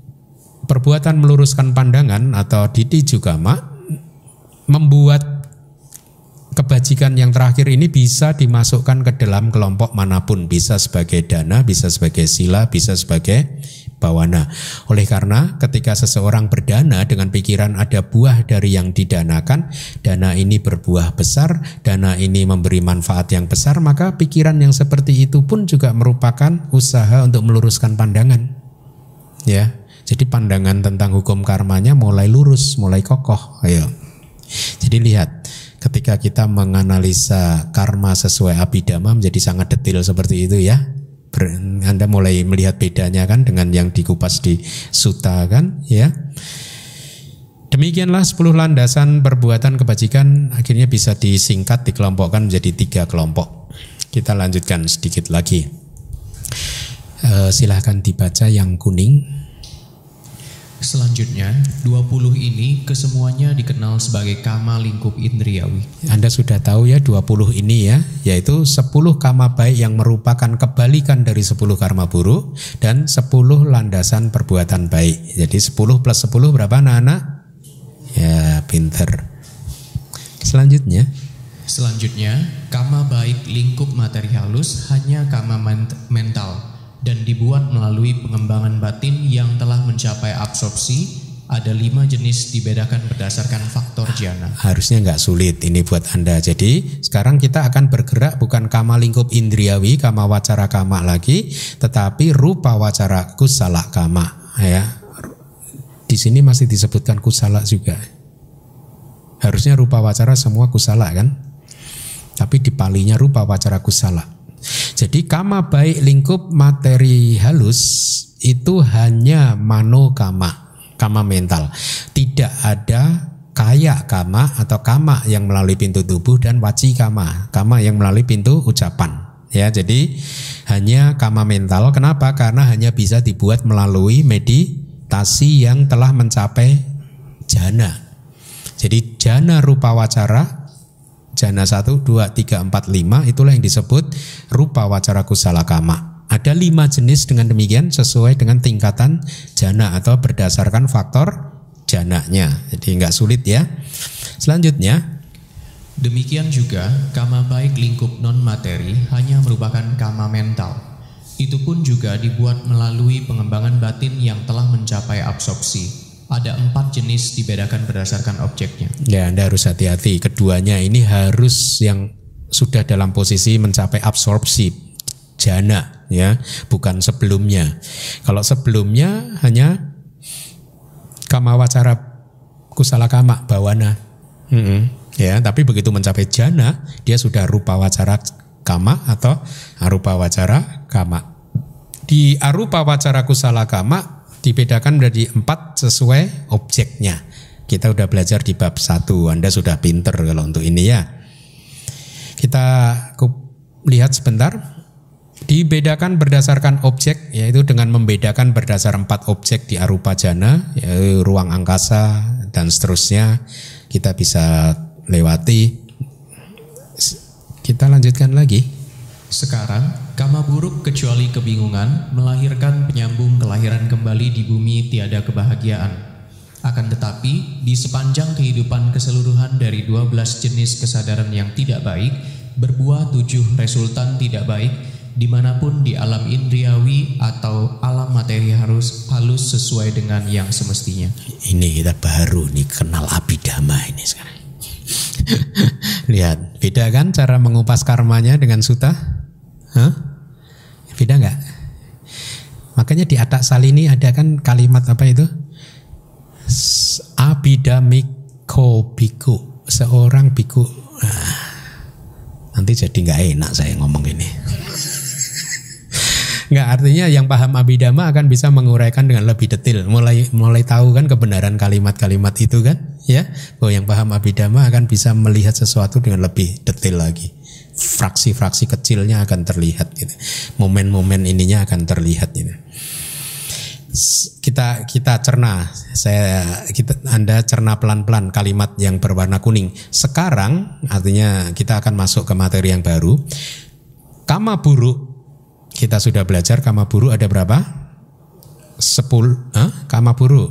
perbuatan meluruskan pandangan atau didi juga membuat kebajikan yang terakhir ini bisa dimasukkan ke dalam kelompok mana pun, bisa sebagai dana, bisa sebagai sila, bisa sebagai bawana. Oleh karena ketika seseorang berdana dengan pikiran ada buah dari yang didanakan, dana ini berbuah besar, dana ini memberi manfaat yang besar, maka pikiran yang seperti itu pun juga merupakan usaha untuk meluruskan pandangan. Ya. Jadi pandangan tentang hukum karmanya mulai lurus, mulai kokoh. Ayo. Jadi lihat, ketika kita menganalisa karma sesuai abidama menjadi sangat detail seperti itu ya. Anda mulai melihat bedanya kan dengan yang dikupas di suta kan ya. Demikianlah 10 landasan perbuatan kebajikan akhirnya bisa disingkat dikelompokkan menjadi tiga kelompok. Kita lanjutkan sedikit lagi. E, silahkan dibaca yang kuning. Selanjutnya, 20 ini kesemuanya dikenal sebagai kama lingkup indriawi. Anda sudah tahu ya 20 ini ya, yaitu 10 kama baik yang merupakan kebalikan dari 10 karma buruk dan 10 landasan perbuatan baik. Jadi 10 plus 10 berapa anak-anak? Ya, pinter. Selanjutnya. Selanjutnya, kama baik lingkup materi halus hanya kama mental dan dibuat melalui pengembangan batin yang telah mencapai absorpsi ada lima jenis dibedakan berdasarkan faktor jana. Harusnya nggak sulit ini buat Anda. Jadi sekarang kita akan bergerak bukan kama lingkup indriawi, kama wacara kama lagi, tetapi rupa wacara kusala kama. Ya, di sini masih disebutkan kusala juga. Harusnya rupa wacara semua kusala kan? Tapi di palinya rupa wacara kusala. Jadi kama baik lingkup materi halus itu hanya mano kama, kama mental. Tidak ada kaya kama atau kama yang melalui pintu tubuh dan waci kama, kama yang melalui pintu ucapan. Ya, jadi hanya kama mental. Kenapa? Karena hanya bisa dibuat melalui meditasi yang telah mencapai jana. Jadi jana rupa wacara Jana 1, 2, 3, 4, 5 itulah yang disebut rupa wacara kusala kama. Ada lima jenis dengan demikian sesuai dengan tingkatan jana atau berdasarkan faktor jananya. Jadi nggak sulit ya. Selanjutnya Demikian juga kama baik lingkup non materi hanya merupakan kama mental. Itu pun juga dibuat melalui pengembangan batin yang telah mencapai absorpsi ada empat jenis dibedakan berdasarkan objeknya. Ya, Anda harus hati-hati. Keduanya ini harus yang sudah dalam posisi mencapai absorpsi jana, ya, bukan sebelumnya. Kalau sebelumnya hanya kama wacara kusala kama bawana, mm -hmm. ya, tapi begitu mencapai jana, dia sudah rupa wacara kama atau arupa wacara kama. Di arupa wacara kusala kama dibedakan menjadi empat sesuai objeknya. Kita udah belajar di bab satu, Anda sudah pinter kalau untuk ini ya. Kita lihat sebentar. Dibedakan berdasarkan objek, yaitu dengan membedakan berdasar empat objek di arupa jana, yaitu ruang angkasa dan seterusnya. kita bisa lewati. Kita lanjutkan lagi. Sekarang, kama buruk kecuali kebingungan melahirkan penyambung kelahiran kembali di bumi tiada kebahagiaan. Akan tetapi, di sepanjang kehidupan keseluruhan dari 12 jenis kesadaran yang tidak baik, berbuah tujuh resultan tidak baik, di mana pun di alam indriawi atau alam materi harus halus sesuai dengan yang semestinya. Ini kita baru nih kenal abidama ini sekarang. [laughs] Lihat, beda kan cara mengupas karmanya dengan suta? Hah? Beda nggak? Makanya di Atak Salini ada kan kalimat apa itu? Abidamiko biku, seorang biku. Nah, nanti jadi nggak enak saya ngomong ini. Nggak artinya yang paham abidama akan bisa menguraikan dengan lebih detail. Mulai mulai tahu kan kebenaran kalimat-kalimat itu kan, ya. Bahwa yang paham abidama akan bisa melihat sesuatu dengan lebih detail lagi. Fraksi-fraksi kecilnya akan terlihat gitu. Momen-momen ininya akan terlihat gitu. Kita kita cerna, saya kita Anda cerna pelan-pelan kalimat yang berwarna kuning. Sekarang artinya kita akan masuk ke materi yang baru. Kama buruk kita sudah belajar kama buruk ada berapa? Sepuluh, eh? kama buruk.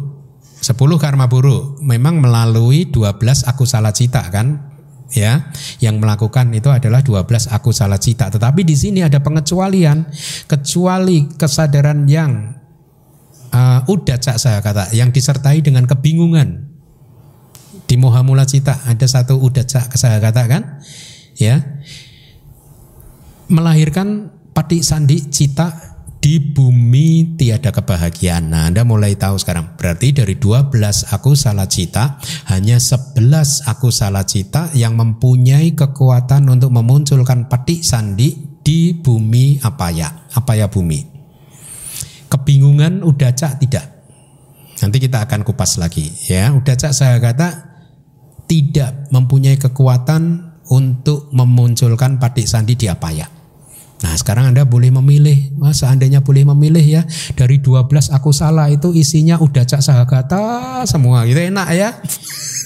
Sepuluh karma buruk. Memang melalui 12 aku salah cita kan? Ya, yang melakukan itu adalah 12 aku salah cita. Tetapi di sini ada pengecualian, kecuali kesadaran yang uh, udah cak saya kata, yang disertai dengan kebingungan. Di Mohamula Cita ada satu udah cak saya kata kan? Ya, melahirkan Pati sandi cita di bumi tiada kebahagiaan. Nah, Anda mulai tahu sekarang. Berarti dari 12 aku salah cita, hanya 11 aku salah cita yang mempunyai kekuatan untuk memunculkan pati sandi di bumi apa ya? Apa ya bumi? Kebingungan udah cak tidak. Nanti kita akan kupas lagi ya. Udah cak saya kata tidak mempunyai kekuatan untuk memunculkan pati sandi di apa ya? Nah sekarang Anda boleh memilih. Wah, Seandainya boleh memilih ya. Dari 12 aku salah itu isinya udah cak sahagata semua. Gitu enak ya.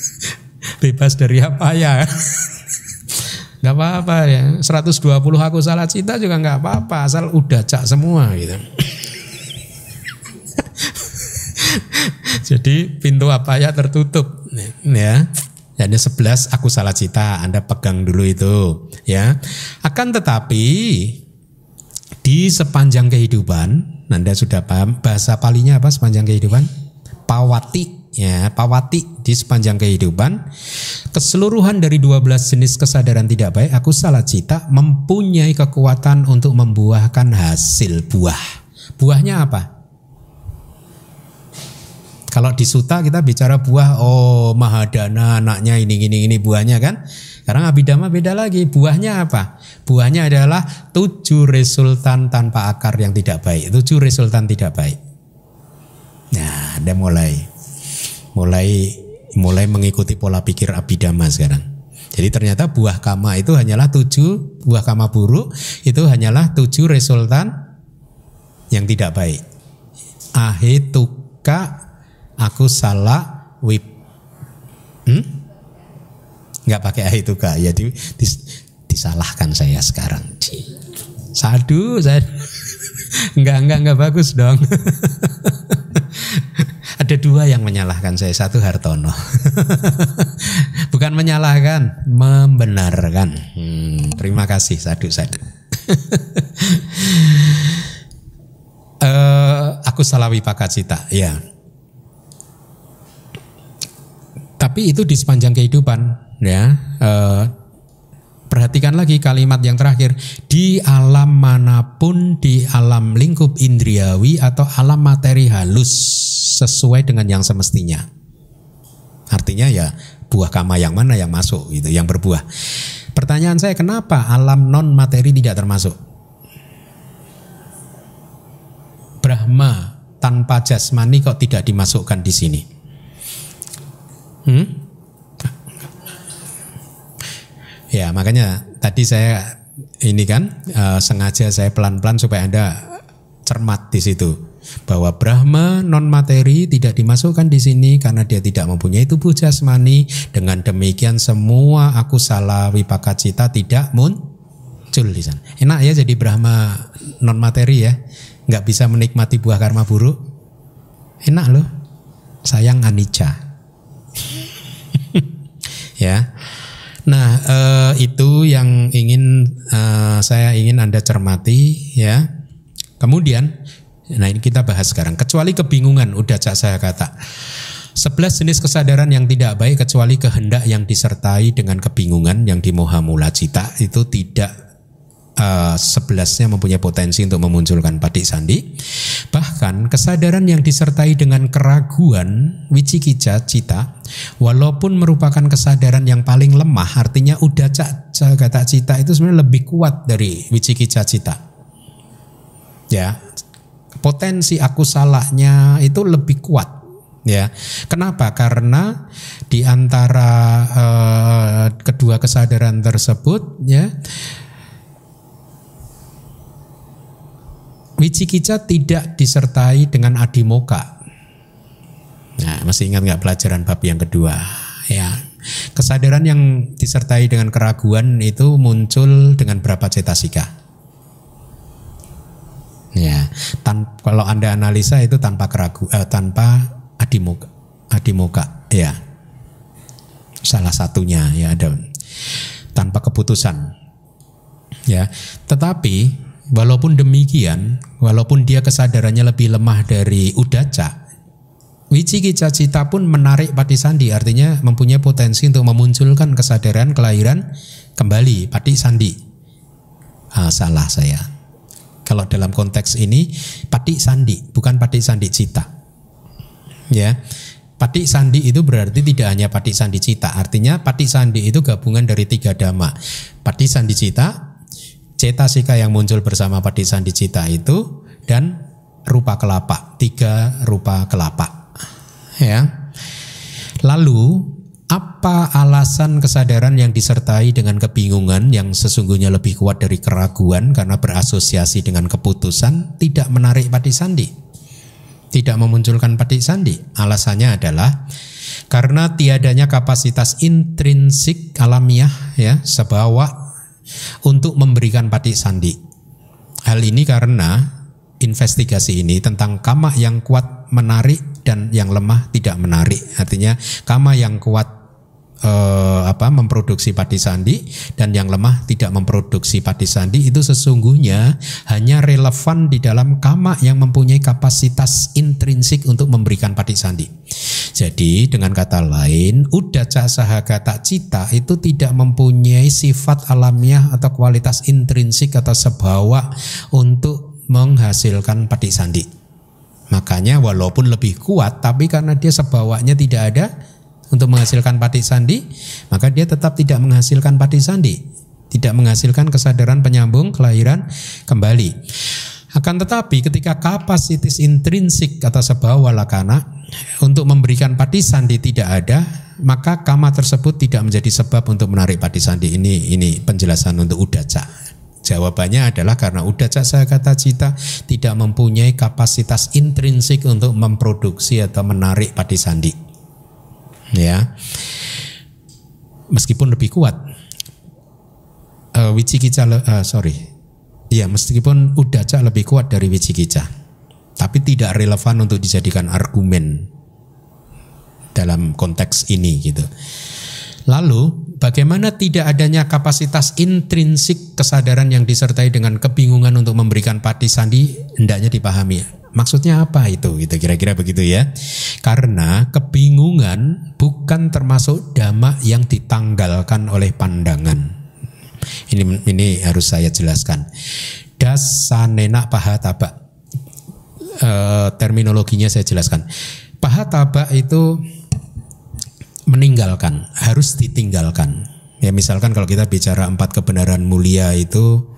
[laughs] Bebas dari apa ya? [laughs] Gak apa-apa ya. 120 aku salah cita juga gak apa-apa Asal udah cak semua gitu. [laughs] Jadi pintu apa ya tertutup ya jadi 11 aku salah cita, Anda pegang dulu itu ya. Akan tetapi di sepanjang kehidupan, Anda sudah paham bahasa palinya apa sepanjang kehidupan? Pawati ya, pawati di sepanjang kehidupan. Keseluruhan dari 12 jenis kesadaran tidak baik, aku salah cita mempunyai kekuatan untuk membuahkan hasil buah. Buahnya apa? Kalau di suta kita bicara buah, oh mahadana anaknya ini ini ini buahnya kan. Sekarang abidama beda lagi. Buahnya apa? Buahnya adalah tujuh resultan tanpa akar yang tidak baik. Tujuh resultan tidak baik. Nah, ada mulai mulai mulai mengikuti pola pikir abidama sekarang. Jadi ternyata buah kama itu hanyalah tujuh buah kama buruk itu hanyalah tujuh resultan yang tidak baik. Ahituka aku salah wip hmm? nggak pakai ah itu kak. Ya di, dis, disalahkan saya sekarang. Sadu saya [laughs] nggak nggak nggak bagus dong. [laughs] Ada dua yang menyalahkan saya. Satu Hartono. [laughs] Bukan menyalahkan membenarkan. Hmm, terima kasih sadu sadu uh, aku salah wipakacita ya Tapi itu di sepanjang kehidupan ya. Eh, perhatikan lagi kalimat yang terakhir di alam mana pun di alam lingkup indriawi atau alam materi halus sesuai dengan yang semestinya. Artinya ya buah kama yang mana yang masuk itu yang berbuah. Pertanyaan saya kenapa alam non materi tidak termasuk? Brahma tanpa jasmani kok tidak dimasukkan di sini? Hmm? Ya makanya tadi saya ini kan uh, sengaja saya pelan-pelan supaya anda cermat di situ. bahwa Brahma non materi tidak dimasukkan di sini karena dia tidak mempunyai tubuh jasmani. Dengan demikian semua aku salah wipaka cita tidak muncul di sana. Enak ya jadi Brahma non materi ya, nggak bisa menikmati buah karma buruk. Enak loh, sayang anicca. Ya. Nah eh, itu yang ingin eh, saya ingin anda cermati ya. Kemudian Nah ini kita bahas sekarang. Kecuali kebingungan, udah cak saya kata. Sebelas jenis kesadaran yang tidak baik kecuali kehendak yang disertai dengan kebingungan yang dimoha mula cita itu tidak uh, sebelasnya mempunyai potensi untuk memunculkan patik sandi. Bahkan kesadaran yang disertai dengan keraguan wicikica cita walaupun merupakan kesadaran yang paling lemah artinya udah cak kata cita itu sebenarnya lebih kuat dari wicikica cita. Ya, potensi aku salahnya itu lebih kuat ya. Kenapa? Karena di antara uh, kedua kesadaran tersebut ya Wicikica tidak disertai dengan adimoka. Nah, masih ingat nggak pelajaran bab yang kedua? Ya, kesadaran yang disertai dengan keraguan itu muncul dengan berapa cetasika? Ya, tan kalau anda analisa itu tanpa keragu, eh, tanpa adimoka, adimoka, ya. Salah satunya ya ada tanpa keputusan. Ya, tetapi walaupun demikian, walaupun dia kesadarannya lebih lemah dari udaca, Wicikica cita pun menarik pati sandi, artinya mempunyai potensi untuk memunculkan kesadaran kelahiran kembali pati sandi. Ah, salah saya. Kalau dalam konteks ini patik sandi, bukan patik sandi cita. Ya. Patik sandi itu berarti tidak hanya patik sandi cita, artinya patik sandi itu gabungan dari tiga dhamma. Patik sandi cita, cetasika yang muncul bersama patik sandi cita itu dan rupa kelapa, tiga rupa kelapa. Ya. Lalu apa alasan kesadaran yang disertai dengan kebingungan yang sesungguhnya lebih kuat dari keraguan karena berasosiasi dengan keputusan tidak menarik pati sandi? Tidak memunculkan pati sandi. Alasannya adalah karena tiadanya kapasitas intrinsik alamiah ya sebawa untuk memberikan pati sandi. Hal ini karena investigasi ini tentang kama yang kuat menarik dan yang lemah tidak menarik. Artinya kama yang kuat eh, apa memproduksi padi sandi dan yang lemah tidak memproduksi padi sandi itu sesungguhnya hanya relevan di dalam kama yang mempunyai kapasitas intrinsik untuk memberikan padi sandi. Jadi dengan kata lain, udaca sahagata cita itu tidak mempunyai sifat alamiah atau kualitas intrinsik atau sebawa untuk menghasilkan padi sandi. Makanya walaupun lebih kuat tapi karena dia sebawanya tidak ada untuk menghasilkan pati sandi, maka dia tetap tidak menghasilkan pati sandi, tidak menghasilkan kesadaran penyambung kelahiran kembali. Akan tetapi ketika kapasitas intrinsik atau sebuah walakana untuk memberikan pati sandi tidak ada, maka kama tersebut tidak menjadi sebab untuk menarik pati sandi. Ini ini penjelasan untuk udaca. Jawabannya adalah karena udaca saya kata cita tidak mempunyai kapasitas intrinsik untuk memproduksi atau menarik pati sandi ya. Meskipun lebih kuat. Uh, Wicikica uh, sorry. Ya meskipun Udaca lebih kuat dari Wicikica tapi tidak relevan untuk dijadikan argumen dalam konteks ini gitu. Lalu bagaimana tidak adanya kapasitas intrinsik kesadaran yang disertai dengan kebingungan untuk memberikan pati sandi? Hendaknya dipahami Maksudnya apa itu? Gitu kira-kira begitu ya. Karena kebingungan bukan termasuk dhamma yang ditanggalkan oleh pandangan. Ini ini harus saya jelaskan. Dasanena pahataba. E, terminologinya saya jelaskan. Pahataba itu meninggalkan, harus ditinggalkan. Ya misalkan kalau kita bicara empat kebenaran mulia itu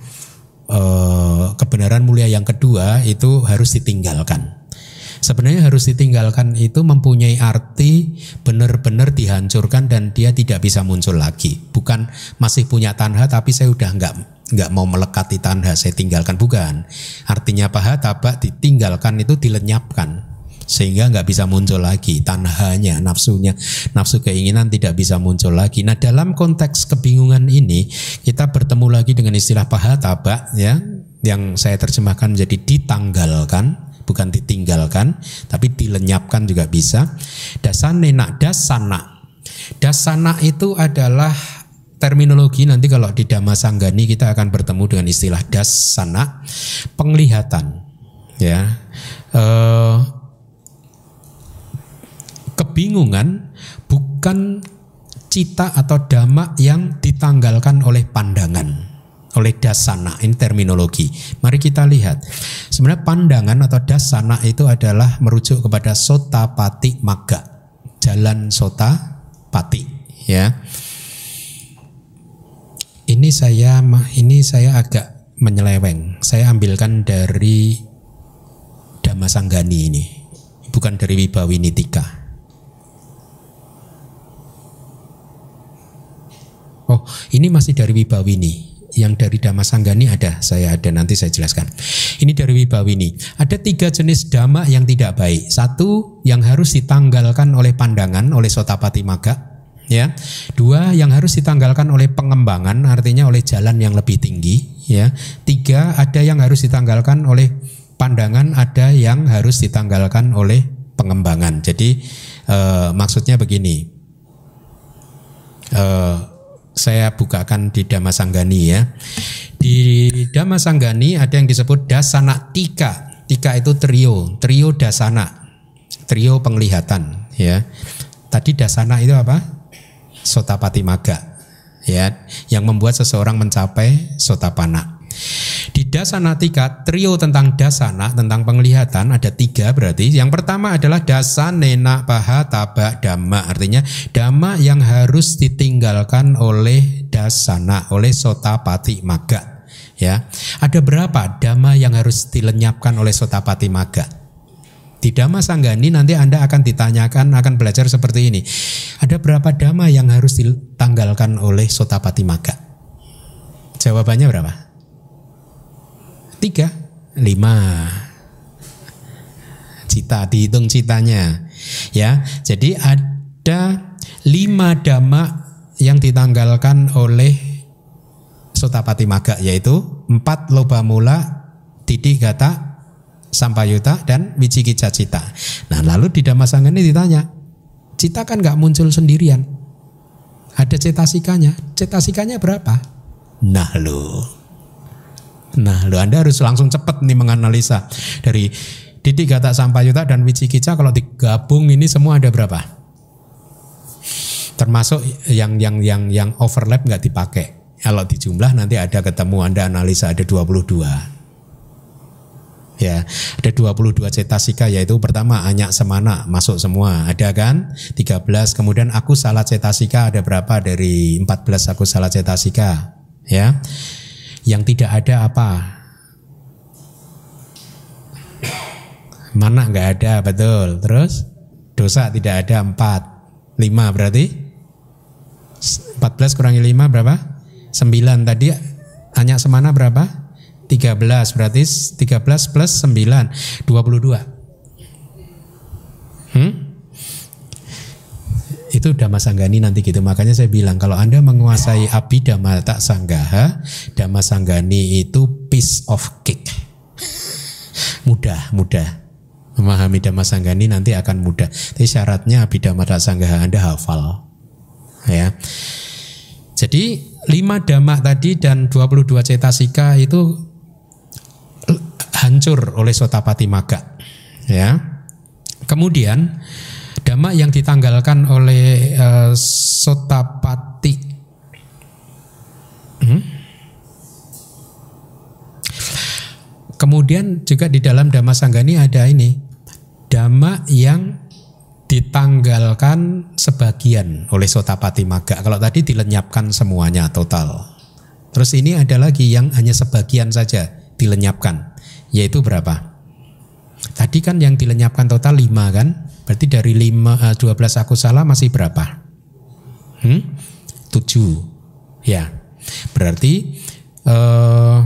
Eh, kebenaran mulia yang kedua itu harus ditinggalkan. Sebenarnya harus ditinggalkan itu mempunyai arti benar-benar dihancurkan dan dia tidak bisa muncul lagi. Bukan masih punya tanha tapi saya udah nggak nggak mau melekati tanha saya tinggalkan bukan. Artinya paha tabak ditinggalkan itu dilenyapkan sehingga nggak bisa muncul lagi tanahnya nafsunya nafsu keinginan tidak bisa muncul lagi. Nah dalam konteks kebingungan ini kita bertemu lagi dengan istilah paha tabak ya yang saya terjemahkan menjadi ditanggalkan bukan ditinggalkan tapi dilenyapkan juga bisa. Dasane nak dasana. Dasana itu adalah terminologi nanti kalau di Dhamma Sanggani kita akan bertemu dengan istilah dasana penglihatan ya. Eh, kebingungan bukan cita atau dhamma yang ditanggalkan oleh pandangan oleh dasana ini terminologi. Mari kita lihat. Sebenarnya pandangan atau dasana itu adalah merujuk kepada sota pati maga. Jalan sota pati ya. Ini saya ini saya agak menyeleweng. Saya ambilkan dari Dhammasanggani ini. Bukan dari Wibawinitika. Oh, ini masih dari Wibawini. Yang dari Dhammasanggani ada, saya ada nanti saya jelaskan. Ini dari Wibawini. Ada tiga jenis dhamma yang tidak baik. Satu yang harus ditanggalkan oleh pandangan oleh Sotapati Maga, ya. Dua yang harus ditanggalkan oleh pengembangan, artinya oleh jalan yang lebih tinggi, ya. Tiga ada yang harus ditanggalkan oleh pandangan, ada yang harus ditanggalkan oleh pengembangan. Jadi eh, maksudnya begini. Eh, saya bukakan di Dhammasanggani ya. Di Dhammasanggani ada yang disebut dasana tika. Tika itu trio, trio dasana. Trio penglihatan ya. Tadi dasana itu apa? Sotapati maga ya, yang membuat seseorang mencapai sotapana. Di dasana tiga, trio tentang dasana, tentang penglihatan ada tiga berarti. Yang pertama adalah dasanena paha taba dhamma. Artinya dhamma yang harus ditinggalkan oleh dasana, oleh sotapati maga. Ya, ada berapa dhamma yang harus dilenyapkan oleh sotapati maga? Di Dhamma Sanggani nanti Anda akan ditanyakan, akan belajar seperti ini. Ada berapa dhamma yang harus ditanggalkan oleh sotapati maga? Jawabannya berapa? Tiga, lima. Cita, dihitung citanya. Ya, jadi ada lima dhamma yang ditanggalkan oleh Sotapati Maga yaitu empat loba mula, didik gata, sampayuta dan wicikica cita. Nah lalu di Dhammasanga ini ditanya, cita kan nggak muncul sendirian, ada cetasikanya, cetasikanya berapa? Nah lo Nah, lo Anda harus langsung cepat nih menganalisa dari titik kata sampayuta dan wicikica kalau digabung ini semua ada berapa? Termasuk yang yang yang yang overlap nggak dipakai. Kalau dijumlah nanti ada ketemu Anda analisa ada 22. Ya, ada 22 cetasika yaitu pertama anyak semana masuk semua, ada kan? 13. Kemudian aku salah cetasika ada berapa dari 14 aku salah cetasika? Ya yang tidak ada apa? Mana nggak ada betul. Terus dosa tidak ada empat, lima berarti 14 kurangi lima berapa? 9 tadi hanya semana berapa? 13 berarti 13 plus 9 22. Hmm? Itu Dhamma Sanggani nanti gitu. Makanya saya bilang kalau Anda menguasai Abhidhamma tak sanggaha, Dhamma Sanggani itu piece of cake. mudah, mudah. Memahami Dhamma Sanggani nanti akan mudah. Tapi syaratnya Abhidhamma tak sanggaha Anda hafal. Ya. Jadi lima dhamma tadi dan 22 cetasika itu hancur oleh Sotapati Maga. Ya. Kemudian Dhamma yang ditanggalkan oleh uh, Sotapati hmm? Kemudian juga di dalam Dhamma Sanggani ada ini Dhamma yang ditanggalkan sebagian oleh Sotapati Maga. Kalau tadi dilenyapkan semuanya total. Terus ini ada lagi yang hanya sebagian saja dilenyapkan. Yaitu berapa? Tadi kan yang dilenyapkan total 5 kan? Berarti dari 5, 12 eh, aku salah masih berapa? Hmm? 7. Ya. Berarti Eh,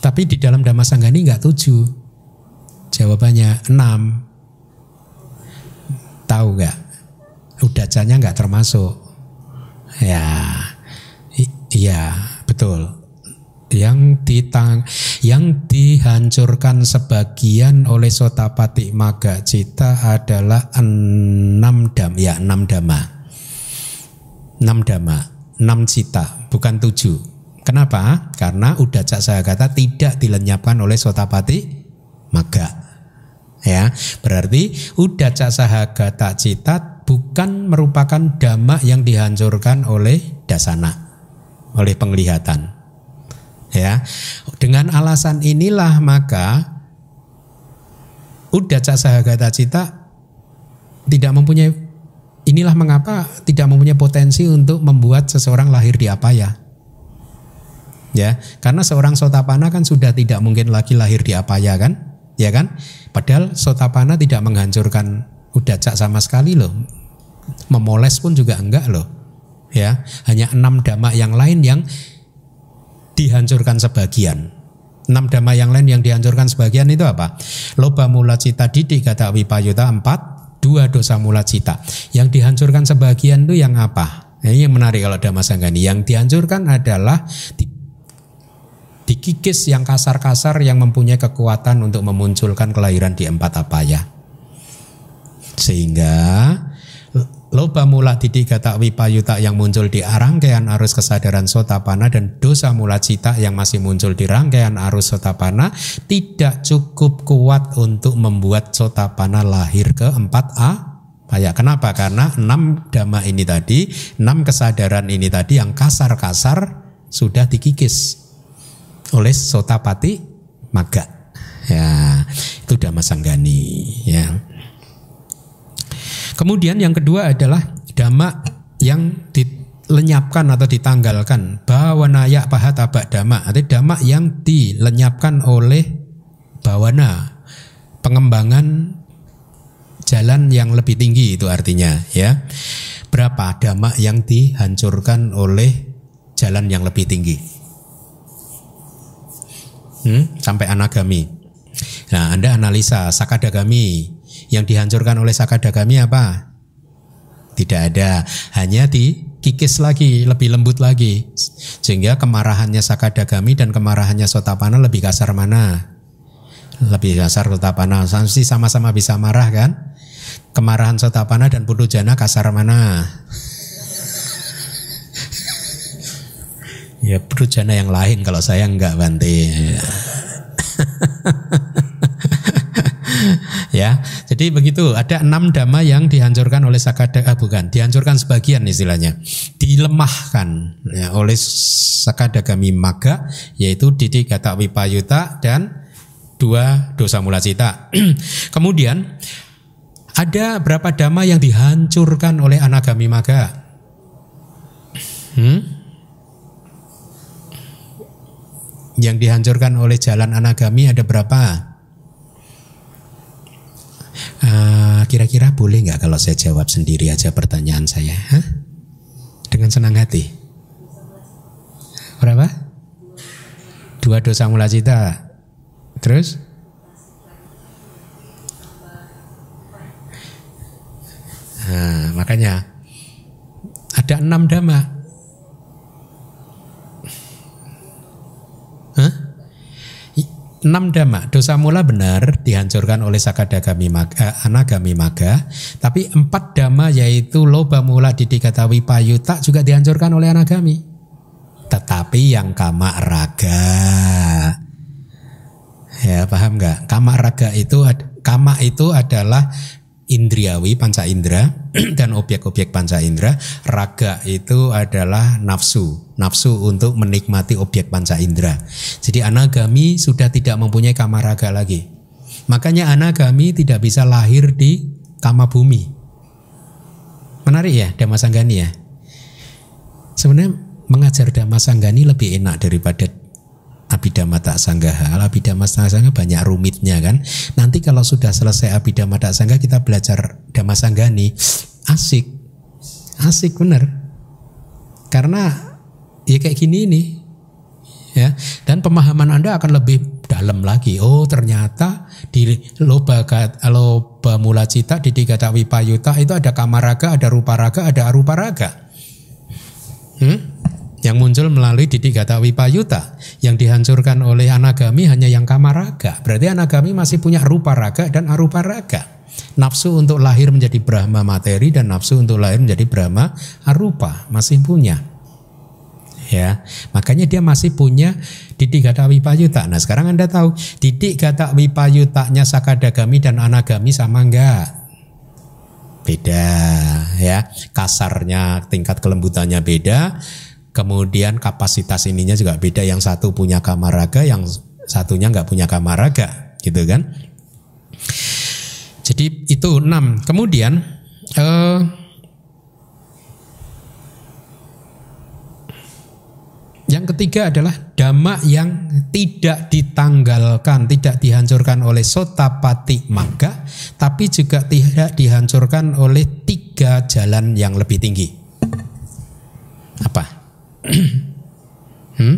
tapi di dalam Dhamma Sanggani nggak tujuh. Jawabannya enam. Tahu nggak? Udacanya nggak termasuk. Ya, iya betul. Yang ditang, yang dihancurkan sebagian oleh Sotapati Maga Cita adalah enam dam, ya enam dama, enam dama, enam cita, bukan tujuh. Kenapa? Karena Udaca Sahagata tidak dilenyapkan oleh Sotapati Maga. Ya, berarti Udaca Sahagata Cita bukan merupakan dhamma yang dihancurkan oleh dasana, oleh penglihatan. Ya, dengan alasan inilah maka Udaca Sahagata Cita tidak mempunyai inilah mengapa tidak mempunyai potensi untuk membuat seseorang lahir di apaya. Ya, karena seorang sotapana kan sudah tidak mungkin lagi lahir di apaya kan? Ya kan? Padahal sotapana tidak menghancurkan udaca sama sekali loh. Memoles pun juga enggak loh. Ya, hanya enam dhamma yang lain yang dihancurkan sebagian. Enam dhamma yang lain yang dihancurkan sebagian itu apa? Loba mula cita didik kata wipayuta empat, dua dosa mula cita. Yang dihancurkan sebagian itu yang apa? Ini yang menarik kalau Dhamma Sanggani. Yang dihancurkan adalah di, dikikis yang kasar-kasar yang mempunyai kekuatan untuk memunculkan kelahiran di empat apaya. Sehingga loba mula didik kata wipayuta yang muncul di rangkaian arus kesadaran sotapana dan dosa mula cita yang masih muncul di rangkaian arus sotapana tidak cukup kuat untuk membuat sotapana lahir ke 4A Kayak kenapa? Karena enam dhamma ini tadi, enam kesadaran ini tadi yang kasar-kasar sudah dikikis oleh sotapati maga. Ya, itu dhamma sanggani. Ya. Kemudian yang kedua adalah dhamma yang dilenyapkan atau ditanggalkan. Bawanaya pahatabak dhamma. Artinya dhamma yang dilenyapkan oleh bawana. Pengembangan jalan yang lebih tinggi itu artinya ya. Berapa dhamma yang dihancurkan oleh jalan yang lebih tinggi? Hmm, sampai anagami. Nah, Anda analisa sakadagami yang dihancurkan oleh sakadagami apa? Tidak ada, hanya dikikis lagi, lebih lembut lagi. Sehingga kemarahannya sakadagami dan kemarahannya sotapana lebih kasar mana? Lebih kasar sotapana. Pasti sama-sama bisa marah kan? Kemarahan sotapana dan pudujana kasar mana? Ya pudujana yang lain kalau saya enggak Bante. [laughs] ya, jadi begitu. Ada enam dhamma yang dihancurkan oleh sakada, ah, bukan, dihancurkan sebagian istilahnya, dilemahkan ya, oleh sakadagami maga, yaitu didik kata wipayuta dan dua dosa mula cita. [clears throat] Kemudian ada berapa dhamma yang dihancurkan oleh anagami maga? Hmm? Yang dihancurkan oleh jalan anagami ada berapa? Uh, kira-kira boleh nggak kalau saya jawab sendiri aja pertanyaan saya? Hah? Dengan senang hati. Berapa? Dua dosa mula cita. Terus? Nah, makanya ada enam dhamma. Hah? Enam dhamma, dosa mula benar dihancurkan oleh sakadagami maga, eh, anagami maga, tapi empat dhamma yaitu loba mula didikata wipayuta juga dihancurkan oleh anagami. Tetapi yang kama raga, ya paham nggak? Kama raga itu kama itu adalah indriawi panca indera [clears throat] dan objek-objek panca indera. Raga itu adalah nafsu nafsu untuk menikmati objek panca indera jadi anagami sudah tidak mempunyai kama raga lagi makanya anagami tidak bisa lahir di kama bumi menarik ya Dhamma Sanggani ya sebenarnya mengajar Dhamma Sanggani lebih enak daripada Abhidhamma tak sanggaha. Abhidhamma tak sangga banyak rumitnya kan. Nanti kalau sudah selesai Abhidhamma tak sangga kita belajar Dhamma Sanggani asik. asik bener. Karena ya kayak gini nih. Ya, dan pemahaman Anda akan lebih dalam lagi. Oh, ternyata di loba loba mula cita di tiga wipayuta itu ada kamaraga, ada rupa raga, ada arupa raga. Hmm? Yang muncul melalui didik gata wipayuta yang dihancurkan oleh anagami hanya yang kamaraga. Berarti anagami masih punya rupa raga dan arupa raga. Nafsu untuk lahir menjadi Brahma materi dan nafsu untuk lahir menjadi Brahma arupa masih punya ya. Makanya dia masih punya didik gata wipayuta. Nah sekarang Anda tahu didik gata wipayutanya sakadagami dan anagami sama enggak? Beda ya. Kasarnya tingkat kelembutannya beda. Kemudian kapasitas ininya juga beda. Yang satu punya kamaraga, yang satunya enggak punya kamaraga, gitu kan? Jadi itu enam. Kemudian eh, Yang ketiga adalah dhamma yang tidak ditanggalkan, tidak dihancurkan oleh sotapati maga, tapi juga tidak dihancurkan oleh tiga jalan yang lebih tinggi. Apa? [clears throat] hmm?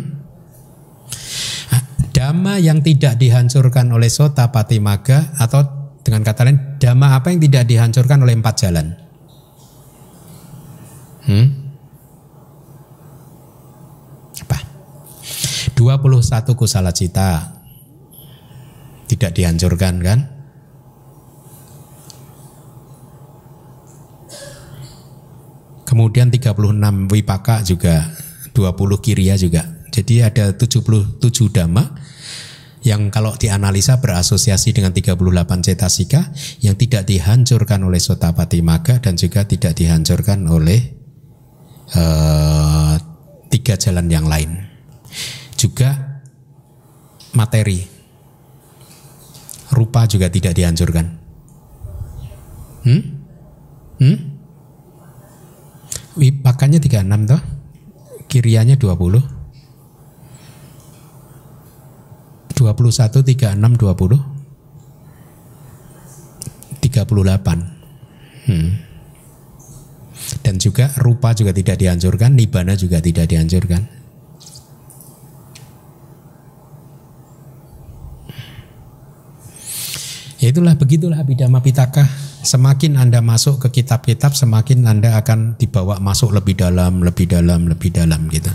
Dhamma yang tidak dihancurkan oleh sotapati maga atau dengan kata lain dhamma apa yang tidak dihancurkan oleh empat jalan? Hmm? 21 kusala cita tidak dihancurkan kan? Kemudian 36 wipaka juga, 20 kiria juga. Jadi ada 77 dhamma yang kalau dianalisa berasosiasi dengan 38 cetasika yang tidak dihancurkan oleh sotapati maga dan juga tidak dihancurkan oleh uh, tiga jalan yang lain juga materi. Rupa juga tidak dihancurkan. Hmm? Hmm? Wipakanya 36 toh. Kirianya 20. 21 36 20. 38. Hmm. Dan juga rupa juga tidak dihancurkan, nibana juga tidak dihancurkan. Ya itulah begitulah Abhidhamma Pitaka. Semakin Anda masuk ke kitab-kitab, semakin Anda akan dibawa masuk lebih dalam, lebih dalam, lebih dalam gitu.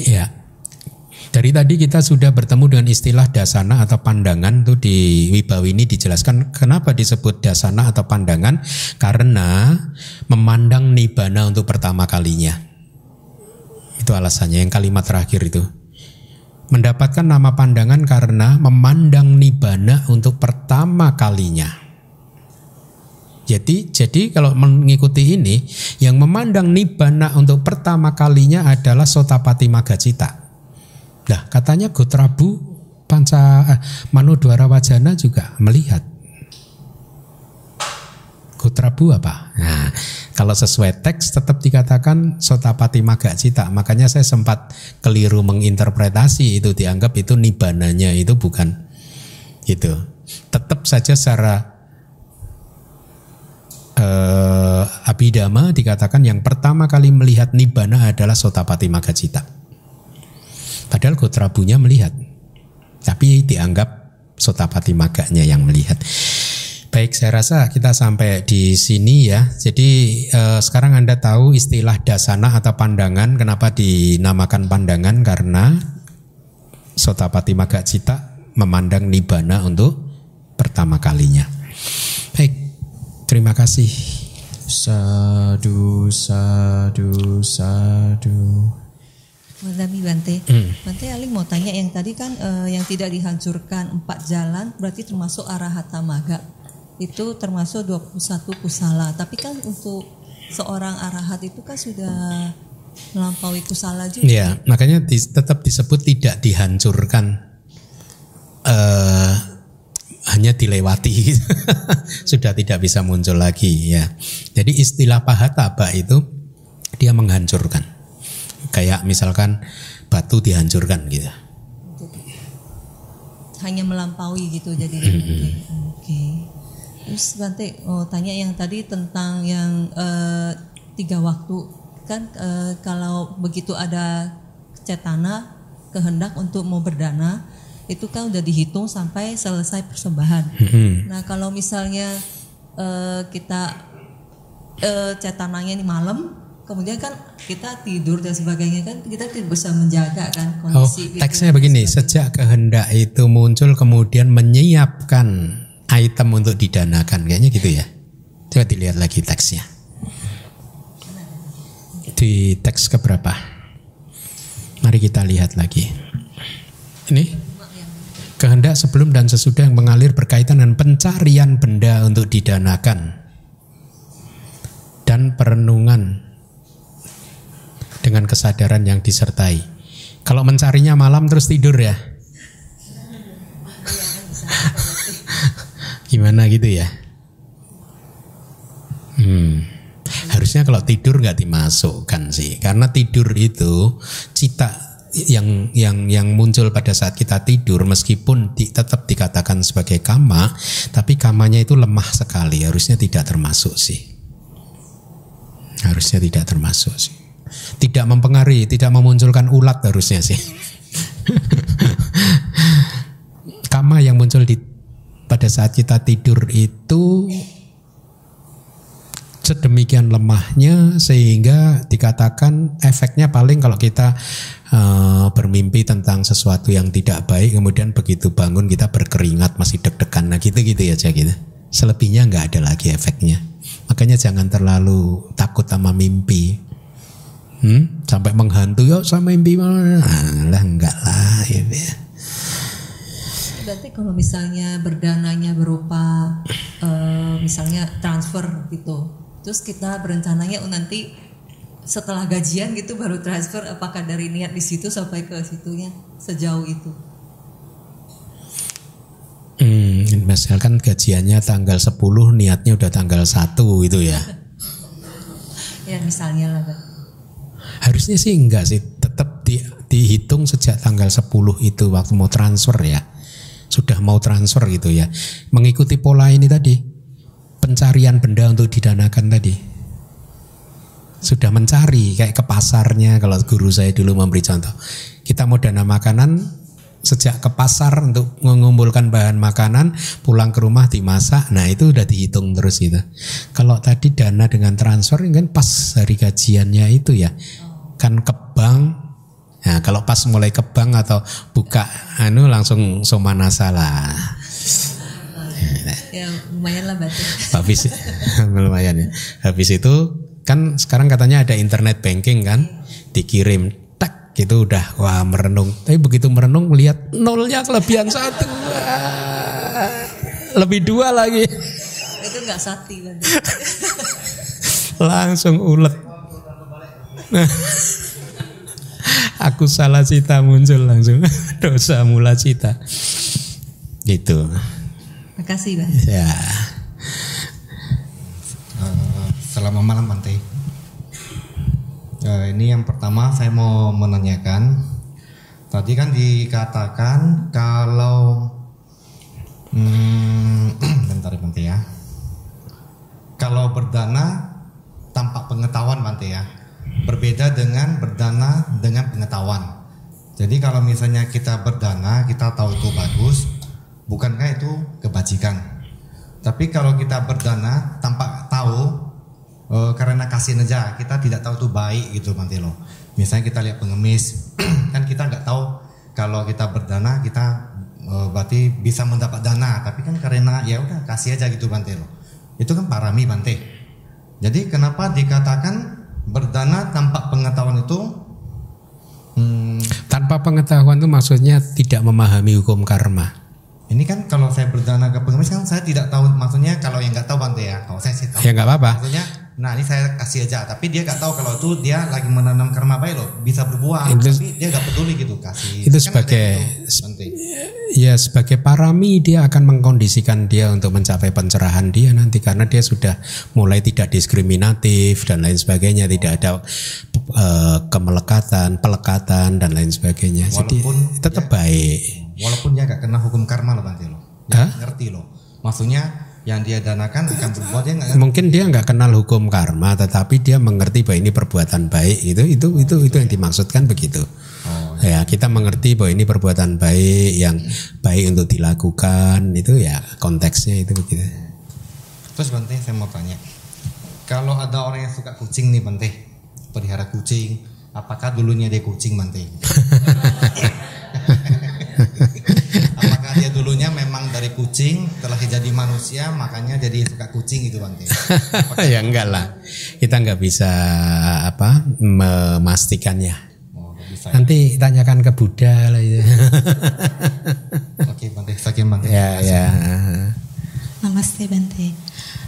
Ya, dari tadi kita sudah bertemu dengan istilah dasana atau pandangan tuh di Wibawi ini dijelaskan kenapa disebut dasana atau pandangan karena memandang nibana untuk pertama kalinya. Itu alasannya yang kalimat terakhir itu. Mendapatkan nama pandangan karena memandang nibana untuk pertama kalinya. Jadi, jadi kalau mengikuti ini, yang memandang nibana untuk pertama kalinya adalah Sotapati Magacita. Nah, katanya Gotrabu Panca eh, Manudwara Wajana juga melihat. Gotrabu apa? Nah, kalau sesuai teks tetap dikatakan sotapati maga cita. Makanya saya sempat keliru menginterpretasi itu dianggap itu nibananya itu bukan itu. Tetap saja secara uh, abidama dikatakan yang pertama kali melihat nibana adalah sotapati maga cita. Padahal Gotrabunya melihat. Tapi dianggap sotapati maganya yang melihat. Baik, saya rasa kita sampai di sini ya. Jadi eh, sekarang Anda tahu istilah dasana atau pandangan. Kenapa dinamakan pandangan? Karena Sotapati Maga Cita memandang Nibbana untuk pertama kalinya. Baik, terima kasih. Sadu, sadu, sadu. Madami Bante, hmm. Bante Aling mau tanya yang tadi kan eh, yang tidak dihancurkan empat jalan berarti termasuk arahata maga itu termasuk 21 kusala. Tapi kan untuk seorang arahat itu kan sudah melampaui kusala juga. Iya, makanya di, tetap disebut tidak dihancurkan. Uh, hanya dilewati [laughs] sudah tidak bisa muncul lagi ya. Jadi istilah pahataba itu dia menghancurkan. Kayak misalkan batu dihancurkan gitu. hanya melampaui gitu jadi oke terus Bante oh, tanya yang tadi tentang yang eh, tiga waktu. Kan eh, kalau begitu ada cetana kehendak untuk mau berdana itu kan udah dihitung sampai selesai persembahan. Nah kalau misalnya eh, kita eh, cetananya ini malam kemudian kan kita tidur dan sebagainya kan kita tidak bisa menjaga kan Oh, kondisi teksnya begini, sejak kehendak itu muncul kemudian menyiapkan item untuk didanakan, kayaknya gitu ya. Coba dilihat lagi teksnya. Di teks keberapa? Mari kita lihat lagi. Ini kehendak sebelum dan sesudah yang mengalir berkaitan dengan pencarian benda untuk didanakan dan perenungan dengan kesadaran yang disertai. Kalau mencarinya malam terus tidur ya. Gimana gitu ya? Hmm. Harusnya kalau tidur nggak dimasukkan sih, karena tidur itu cita yang yang yang muncul pada saat kita tidur meskipun di- tetap dikatakan sebagai kama, tapi kamanya itu lemah sekali, harusnya tidak termasuk sih. Harusnya tidak termasuk sih. Tidak mempengaruhi, tidak memunculkan ulat harusnya sih. [laughs] Kama yang muncul di pada saat kita tidur itu sedemikian lemahnya sehingga dikatakan efeknya paling kalau kita eh, bermimpi tentang sesuatu yang tidak baik kemudian begitu bangun kita berkeringat masih deg-degan nah gitu-gitu ya gitu selebihnya nggak ada lagi efeknya makanya jangan terlalu takut sama mimpi Hmm? Sampai menghantu ya sama mimpi mana? Ah, lah enggak lah gitu ya. Berarti kalau misalnya berdananya berupa eh, misalnya transfer gitu, terus kita berencananya oh, nanti setelah gajian gitu baru transfer, apakah dari niat di situ sampai ke situnya sejauh itu? Hmm, misalkan gajiannya tanggal 10 niatnya udah tanggal 1 itu ya. [laughs] Ya misalnya lah, Bang. Harusnya sih enggak sih, tetap di- dihitung sejak tanggal 10 itu waktu mau transfer ya. Sudah mau transfer gitu ya. Mengikuti pola ini tadi. Pencarian benda untuk didanakan tadi. Sudah mencari kayak ke pasarnya kalau guru saya dulu memberi contoh. Kita mau dana makanan sejak ke pasar untuk mengumpulkan bahan makanan, pulang ke rumah dimasak. Nah, itu udah dihitung terus gitu. Kalau tadi dana dengan transfer kan pas hari gajiannya itu ya. Kan ke bank Nah, kalau pas mulai ke bank atau buka anu langsung somanasa lah. Ya lumayan lah berarti. Habis [laughs] lumayan ya. Habis itu kan sekarang katanya ada internet banking kan, dikirim tak gitu udah wah merenung. Tapi begitu merenung melihat nolnya kelebihan satu, Wah, lebih dua lagi, itu nggak sati [laughs] langsung ulet. Aku salah cita muncul langsung [laughs] dosa mula cita. Gitu. Makasih, Bang. Ya. Eh, selamat malam Bante. Eh, ini yang pertama saya mau menanyakan. Tadi kan dikatakan kalau hmm, [clears throat] bentar ya Bante ya. Kalau berdana tanpa pengetahuan Bante ya. Berbeda dengan berdana dengan pengetahuan. Jadi kalau misalnya kita berdana, kita tahu itu bagus, bukankah itu kebajikan? Tapi kalau kita berdana tanpa tahu eh, karena kasih aja kita tidak tahu itu baik gitu Mantelo. Misalnya kita lihat pengemis [clears throat] kan kita nggak tahu kalau kita berdana kita eh, berarti bisa mendapat dana tapi kan karena ya udah kasih aja gitu Mantelo. Itu kan parami Bante. Jadi kenapa dikatakan berdana tanpa pengetahuan itu hmm, Tanpa pengetahuan itu maksudnya tidak memahami hukum karma. ini kan kalau saya berdana ke pengemis kan saya tidak tahu maksudnya kalau yang nggak tahu Bante ya kalau saya sih tahu Ya nggak apa-apa. Maksudnya, nah ini saya kasih aja, tapi dia nggak tahu kalau itu dia lagi menanam karma baik loh, bisa berbuah, Itu- tapi dia nggak peduli gitu kasih. Itu Kan sebagai- itu. Ya sebagai parami dia akan mengkondisikan dia untuk mencapai pencerahan dia nanti karena dia sudah mulai tidak diskriminatif dan lain sebagainya tidak ada eh, kemelekatan, pelekatan dan lain sebagainya. Jadi Walaupun tetap baik. Walaupun dia nggak kena hukum karma loh Bante loh. Ngerti loh. Maksudnya yang dia danakan akan berbuat dia nggak Mungkin dia nggak kenal hukum karma, tetapi dia mengerti bahwa ini perbuatan baik. Itu itu itu itu yang dimaksudkan begitu. Oh, Ya kita mengerti bahwa ini perbuatan baik yang baik untuk dilakukan itu ya konteksnya itu begitu. Terus Bante saya mau tanya. Kalau ada orang yang suka kucing nih Bante, pelihara kucing, apakah dulunya dia kucing Bante? [laughs] apakah dia dulunya memang dari kucing, telah jadi manusia, makanya jadi suka kucing gitu Bante? [laughs] ya enggak lah, kita nggak bisa apa memastikannya. Oh, bisa. Nanti tanyakan ke Buddha lah itu. Oke Bante, sekian Bante. ya ya. Namaste Bante.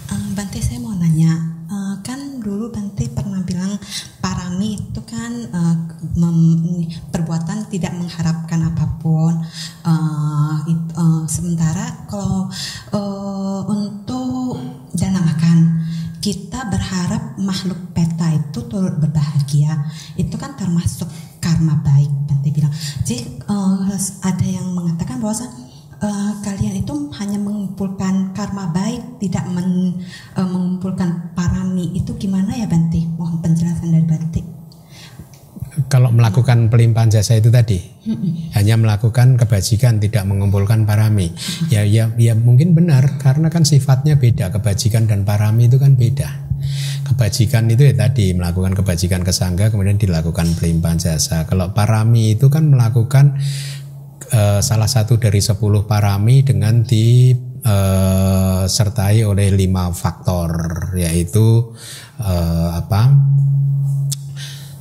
Eh, Bante saya mau nanya, eh, kan dulu Bante pernah bilang parami itu kan mem- perbuatan tidak mengharapkan apa pun. Eh, it- eh, sementara kalau eh, untuk dana makan kita berharap makhluk peta itu turut berbahagia itu kan termasuk karma baik Bante bilang. Jadi eh, ada yang mengatakan bahwa eh, kalian itu hanya mengumpulkan karma baik, tidak men- eh, mengumpulkan parami. Itu gimana ya Bante? Mohon penjelasan dari Bante. Kalau melakukan pelimpahan jasa itu tadi, hanya melakukan kebajikan, tidak mengumpulkan parami. Ya, ya, ya mungkin benar karena kan sifatnya beda. Kebajikan dan parami itu kan beda. Kebajikan itu ya tadi melakukan kebajikan ke sangga, kemudian dilakukan pelimpahan jasa. Kalau parami itu kan melakukan eh, salah satu dari 10 parami dengan disertai oleh lima faktor, yaitu eh, apa?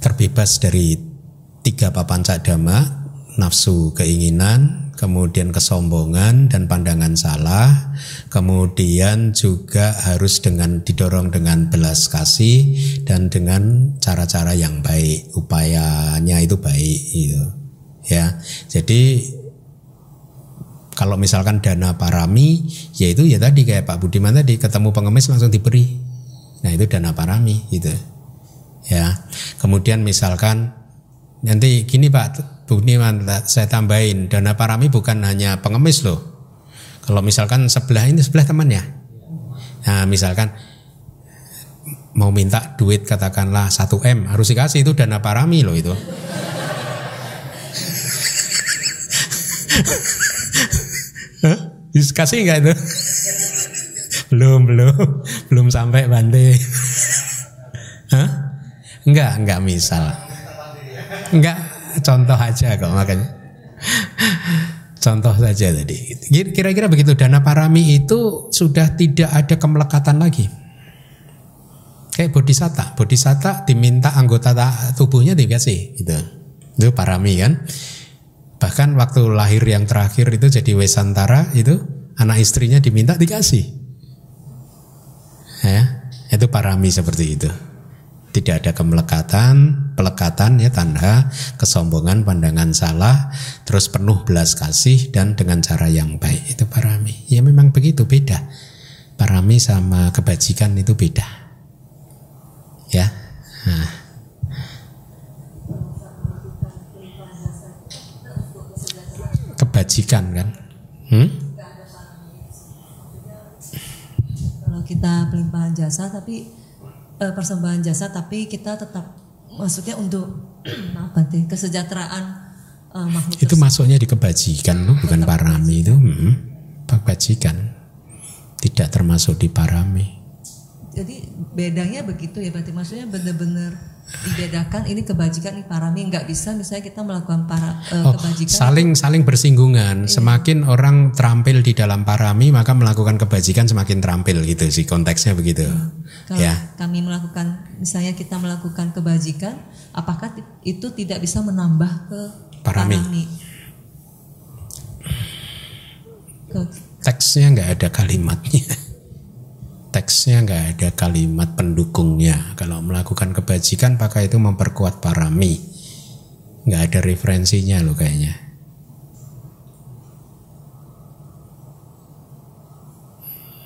terbebas dari tiga papan dama, nafsu keinginan, kemudian kesombongan dan pandangan salah, kemudian juga harus dengan didorong dengan belas kasih dan dengan cara-cara yang baik, upayanya itu baik gitu. Ya. Jadi kalau misalkan dana parami, yaitu ya tadi kayak Pak Budiman tadi ketemu pengemis langsung diberi. Nah, itu dana parami gitu ya kemudian misalkan nanti gini Pak Budiman saya tambahin dana parami bukan hanya pengemis loh kalau misalkan sebelah ini sebelah teman ya nah misalkan mau minta duit katakanlah 1 M harus dikasih itu dana parami loh itu? [laughs] Kasih nggak itu? belum, belum, belum sampai Bante. Hah? Enggak, enggak misal. Enggak, contoh aja kok makanya. Contoh saja tadi. Kira-kira begitu dana parami itu sudah tidak ada kemelekatan lagi. Kayak bodhisatta, bodhisatta diminta anggota ta- tubuhnya dikasih gitu. Itu parami kan. Bahkan waktu lahir yang terakhir itu jadi Wesantara itu anak istrinya diminta dikasih. Ya, itu parami seperti itu tidak ada kemelekatan, pelekatan ya tanda kesombongan, pandangan salah, terus penuh belas kasih dan dengan cara yang baik itu parami. Ya memang begitu beda. Parami sama kebajikan itu beda. Ya. Nah. Kebajikan kan. Hmm? Kalau kita pelimpahan jasa tapi eh, persembahan jasa tapi kita tetap maksudnya untuk [clears throat] maaf Bante, kesejahteraan eh, makhluk Itu masuknya di kebajikan loh, bukan parami itu. Hmm. Kebajikan. Tidak termasuk di parami. Jadi bedanya begitu ya berarti maksudnya benar-benar dibedakan ini kebajikan ini parami nggak bisa misalnya kita melakukan para eh, Oh, kebajikan saling saling bersinggungan. Semakin orang terampil di dalam parami, maka melakukan kebajikan semakin terampil gitu sih konteksnya begitu. kalau Ya. kami melakukan misalnya kita melakukan kebajikan apakah itu tidak bisa menambah ke Parami. Ke- Teksnya nggak ada kalimatnya. Teksnya nggak ada kalimat pendukungnya. Kalau melakukan kebajikan, maka itu memperkuat parami. Nggak ada referensinya loh kayaknya.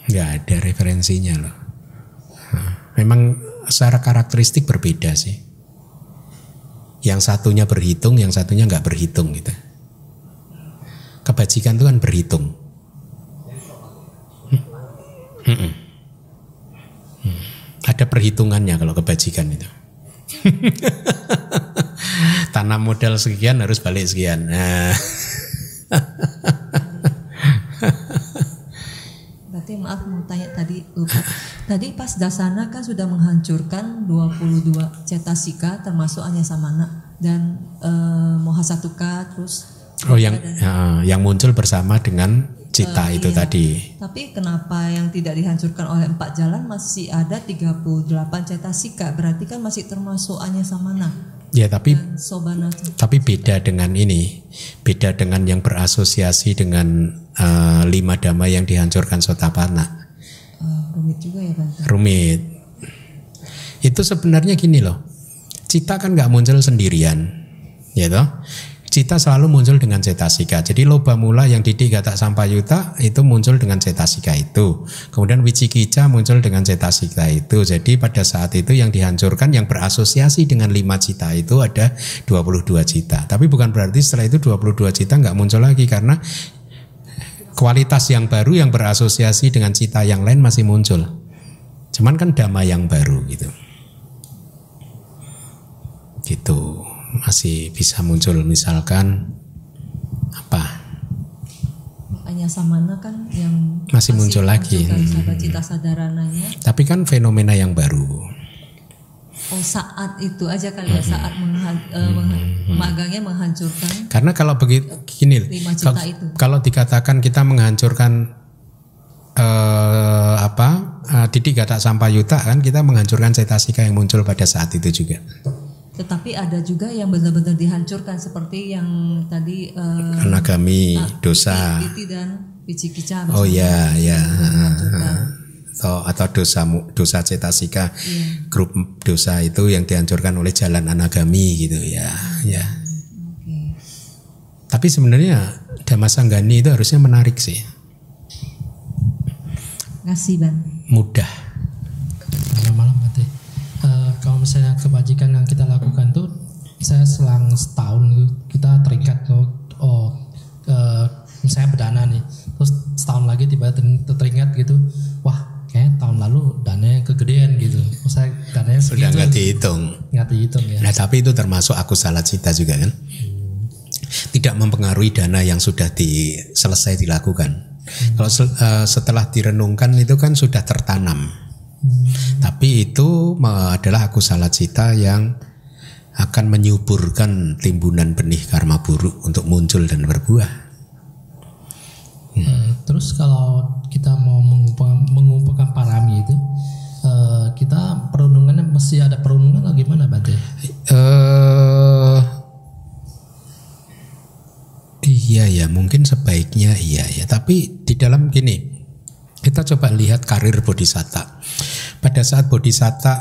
Nggak ada referensinya loh. Memang secara karakteristik berbeda sih. Yang satunya berhitung, yang satunya nggak berhitung gitu. Kebajikan itu kan berhitung. Hmm. Hmm. Hmm. Ada perhitungannya kalau kebajikan itu. [laughs] Tanam modal sekian harus balik sekian. Nah. Berarti maaf mau tanya tadi lupa. Tadi pas Dasana kan sudah menghancurkan 22 cetasika termasuk Anyasamana dan eh, Mohasatuka terus Oh yang ya, yang muncul bersama dengan cita Eh, itu iya. tadi. Tapi kenapa yang tidak dihancurkan oleh empat jalan masih ada 38 cetasika? Berarti kan masih termasuk Anyasamana Ya tapi Sobana. tapi beda dengan ini, beda dengan yang berasosiasi dengan eh, lima dhamma yang dihancurkan sotapana. Eh, rumit juga ya Bante. Rumit. Itu sebenarnya gini loh, cita kan nggak muncul sendirian, ya toh? Cita selalu muncul dengan cetasika. Jadi loba mula yang didik gata sampayuta itu muncul dengan cetasika itu. Kemudian wicikica muncul dengan cetasika itu. Jadi pada saat itu yang dihancurkan yang berasosiasi dengan lima cita itu ada 22 cita. Tapi bukan berarti setelah itu 22 cita nggak muncul lagi karena kualitas yang baru yang berasosiasi dengan cita yang lain masih muncul. Cuman kan dhamma yang baru gitu. Gitu. Masih bisa muncul misalkan apa? Anyasamana kan yang Masih muncul lagi. Hmm. cita sadarananya. Tapi kan fenomena yang baru. Oh saat itu aja kali ya saat menghan- eh, menghan- magangnya menghancurkan Karena kalau begitu gini, kalau, itu. kalau dikatakan kita menghancurkan eh, apa eh, didik gata sampayuta kan kita menghancurkan cetasika yang muncul pada saat itu juga. Tetapi ada juga yang benar-benar dihancurkan seperti yang tadi eh, Anagami, dosa. Iti dan Wicikica. Oh ya, ya. Atau, atau dosa dosa cetasika, Iya. grup dosa itu yang dihancurkan oleh jalan anagami gitu ya, ya. Oke. Tapi sebenarnya Dhammasanggani itu harusnya menarik sih, Ngasih ban. mudah. Selamat malam Bante. Eh, kalau misalnya kebajikan yang kita lakukan tuh, saya selang setahun gitu, kita terikat tuh, oh eh, misalnya berdana nih, terus setahun lagi tiba tiba teringat gitu, wah kayak tahun lalu dananya kegedean gitu, saya dananya Sudah nggak dihitung. nggak dihitung ya. Nah tapi itu termasuk aku salah cita juga kan? Tidak mempengaruhi dana yang sudah di, selesai dilakukan. Kalau sel- eh, setelah direnungkan itu kan sudah tertanam. Tapi itu adalah aku salah cita yang akan menyuburkan timbunan benih karma buruk untuk muncul dan berbuah. Eh, terus kalau kita mau mengumpulkan, mengumpulkan parami itu, eh, kita perundungannya mesti ada perundungan atau gimana Bante? eh iya ya, mungkin sebaiknya iya ya. Tapi di dalam gini, kita coba lihat karir bodhisatta. Pada saat bodhisatta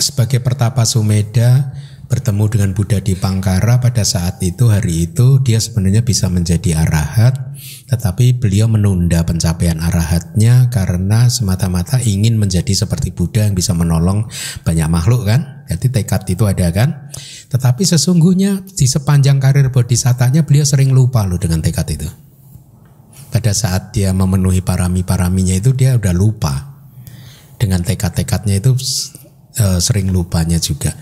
sebagai pertapa Sumeda bertemu dengan Buddha di Pangkara pada saat itu hari itu dia sebenarnya bisa menjadi arahat tetapi beliau menunda pencapaian arahatnya karena semata-mata ingin menjadi seperti Buddha yang bisa menolong banyak makhluk kan? Jadi tekad itu ada kan? Tetapi sesungguhnya di sepanjang karir bodhisatanya beliau sering lupa loh dengan tekad itu. Pada saat dia memenuhi parami-paraminya itu dia udah lupa dengan tekad-tekadnya itu eh, sering lupanya juga.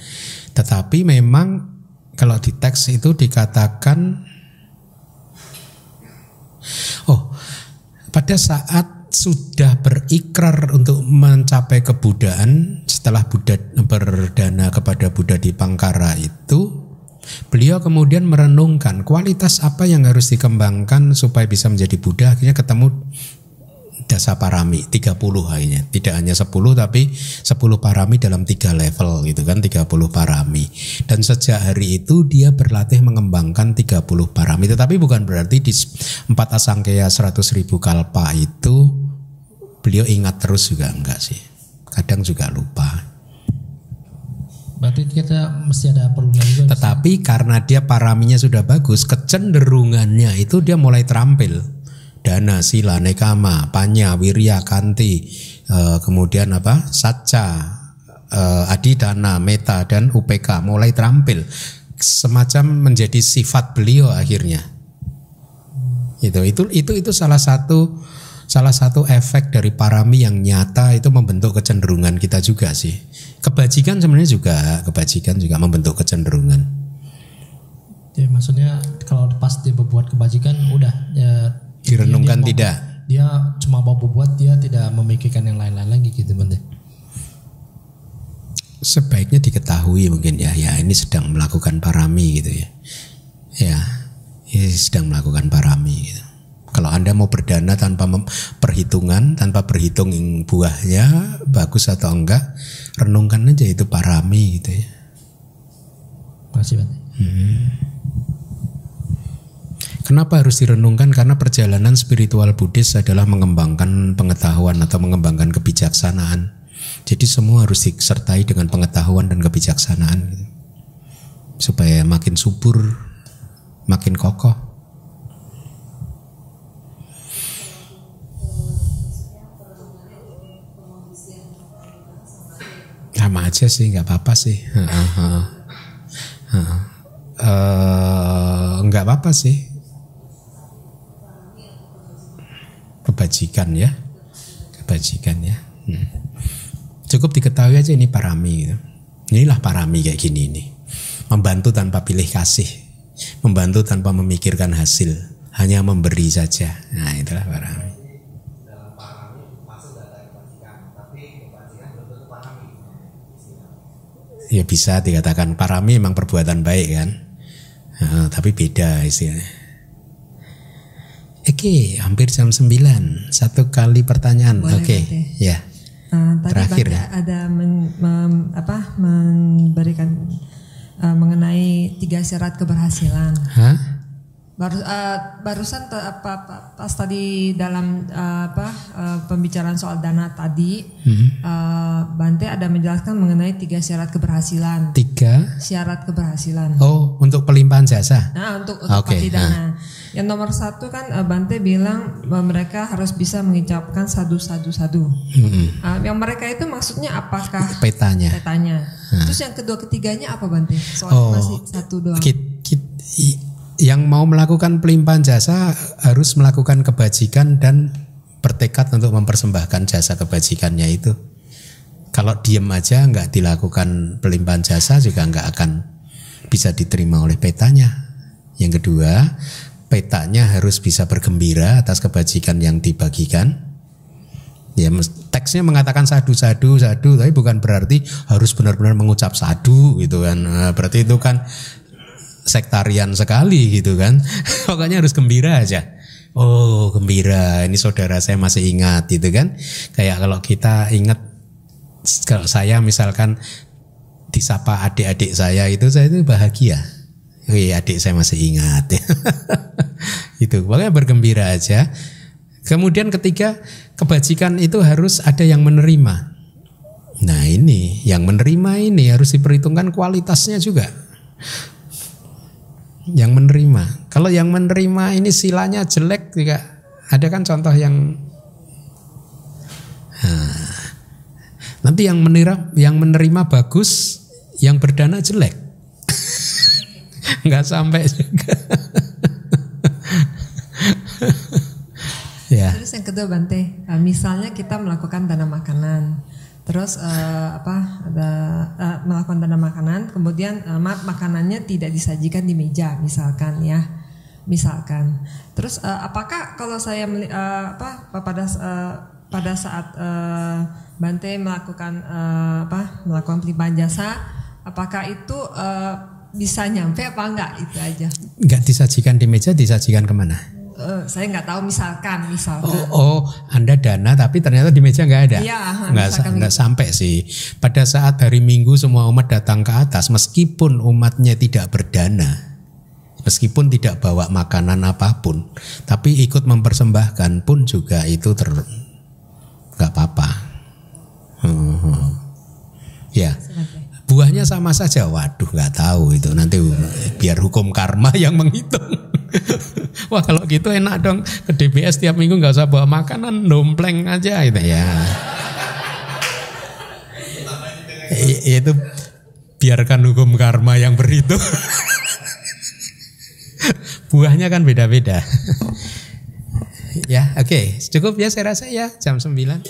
Tetapi memang kalau di teks itu dikatakan oh pada saat sudah berikrar untuk mencapai kebudaan setelah Buddha berdana kepada Buddha di Pangkara itu beliau kemudian merenungkan kualitas apa yang harus dikembangkan supaya bisa menjadi Buddha akhirnya ketemu dasa parami 30 akhirnya. Tidak hanya 10 tapi 10 parami dalam tiga level gitu kan 30 parami. Dan sejak hari itu dia berlatih mengembangkan 30 parami. Tetapi bukan berarti di empat asangkaya 100 ribu kalpa itu beliau ingat terus juga enggak sih. Kadang juga lupa. Berarti kita mesti ada perundungan juga. tetapi karena dia paraminya sudah bagus kecenderungannya itu dia mulai terampil dana sila nekama panya wirya kanti eh, kemudian apa saca eh, adidana, meta dan UPK mulai terampil semacam menjadi sifat beliau akhirnya. Itu itu itu itu salah satu salah satu efek dari parami yang nyata itu membentuk kecenderungan kita juga sih. Kebajikan sebenarnya juga kebajikan juga membentuk kecenderungan. Ya, maksudnya kalau pas dia berbuat kebajikan udah ya, Direnungkan dia- tidak. Dia cuma mau berbuat dia tidak memikirkan yang lain-lain lagi gitu Bante. sebaiknya diketahui mungkin ya ya ini sedang melakukan parami gitu ya ya ini sedang melakukan parami gitu. kalau anda mau berdana tanpa perhitungan tanpa berhitung buahnya bagus atau enggak renungkan aja itu parami gitu ya Makasih Bante. Kenapa harus direnungkan? Karena perjalanan spiritual Buddhis adalah mengembangkan pengetahuan atau mengembangkan kebijaksanaan. Jadi semua harus disertai dengan pengetahuan dan kebijaksanaan supaya makin subur, makin kokoh. Sama aja sih, nggak apa-apa sih. [laughs] Eh, nggak apa-apa sih. Kebajikan ya, kebajikan ya. Hmm. Cukup diketahui aja ini parami. Gitu. Inilah parami kayak gini nih. Membantu tanpa pilih kasih, membantu tanpa memikirkan hasil, hanya memberi saja. Nah itulah parami. Ya bisa dikatakan parami memang perbuatan baik kan, Nah, tapi beda istilahnya. Oke, hampir jam 9. Satu kali pertanyaan. Oke, Bante. ya. Uh, tadi Terakhir ya. ada men- mem- apa, memberikan uh, mengenai tiga syarat keberhasilan. Hah? Baru uh, barusan te- apa, apa, pas tadi dalam uh, apa uh, pembicaraan soal dana tadi, uh, Bante ada menjelaskan mengenai tiga syarat keberhasilan. Tiga. Syarat keberhasilan. Oh, untuk pelimpahan jasa. Nah untuk untuk Oke, pasti dana. Yang nomor satu kan uh, Bante bilang bahwa mereka harus bisa mengucapkan sadu sadu sadu. Mm-mm. Uh, yang mereka itu maksudnya apakah Petanya. petanya? Terus yang kedua ketiganya apa Bante? Soalnya Oh, masih satu doang. Kit- kit- i- yang mau melakukan pelimpahan jasa harus melakukan kebajikan dan bertekad untuk mempersembahkan jasa kebajikannya itu. Kalau diem aja nggak dilakukan pelimpahan jasa juga nggak akan bisa diterima oleh petanya. Yang kedua, petanya harus bisa bergembira atas kebajikan yang dibagikan. Ya teksnya mengatakan sadu sadu sadu tapi bukan berarti harus benar-benar mengucap sadu gitu kan. Nah, berarti itu kan sektarian sekali gitu kan. [laughs] Pokoknya harus gembira aja. Oh, gembira. Ini saudara saya masih ingat gitu kan. Kayak kalau kita ingat kalau saya misalkan disapa adik-adik saya itu saya itu bahagia. Wih, adik saya masih ingat. [laughs] itu pokoknya bergembira aja. Kemudian ketiga, kebajikan itu harus ada yang menerima. Nah ini, yang menerima ini harus diperhitungkan kualitasnya juga. Yang menerima. Kalau yang menerima ini silanya jelek juga. Ada kan contoh yang Nah, nanti yang menerima yang menerima bagus, yang berdana jelek. Nggak sampai juga. ya. Terus yang kedua Bante, uh, misalnya kita melakukan dana makanan, terus uh, apa ada uh, melakukan dana makanan, kemudian uh, makanannya tidak disajikan di meja, misalkan ya, misalkan. Terus uh, apakah kalau saya uh, apa pada uh, pada saat uh, Bante melakukan uh, apa melakukan pelimpahan jasa, apakah itu uh, bisa nyampe apa enggak itu aja? Nggak disajikan di meja, disajikan ke mana? Uh, saya nggak tahu misalkan misalkan. Oh, oh, Anda dana tapi ternyata di meja nggak ada. Iya, nggak nggak gitu. sampai sih. Pada saat hari Minggu semua umat datang ke atas, meskipun umatnya tidak berdana, meskipun tidak bawa makanan apa pun, tapi ikut mempersembahkan pun juga itu ter nggak apa-apa. Hmm, hmm. Ya. Buahnya sama saja. Waduh, nggak tahu itu nanti biar hukum karma [laughs] yang menghitung. Wah kalau gitu enak dong ke DBS tiap minggu nggak usah bawa makanan, dompleng aja gitu ya. Itu biarkan hukum karma yang berhitung. [laughs] Buahnya kan beda-beda. [laughs] ya, oke. Cukup ya saya rasa ya jam 9.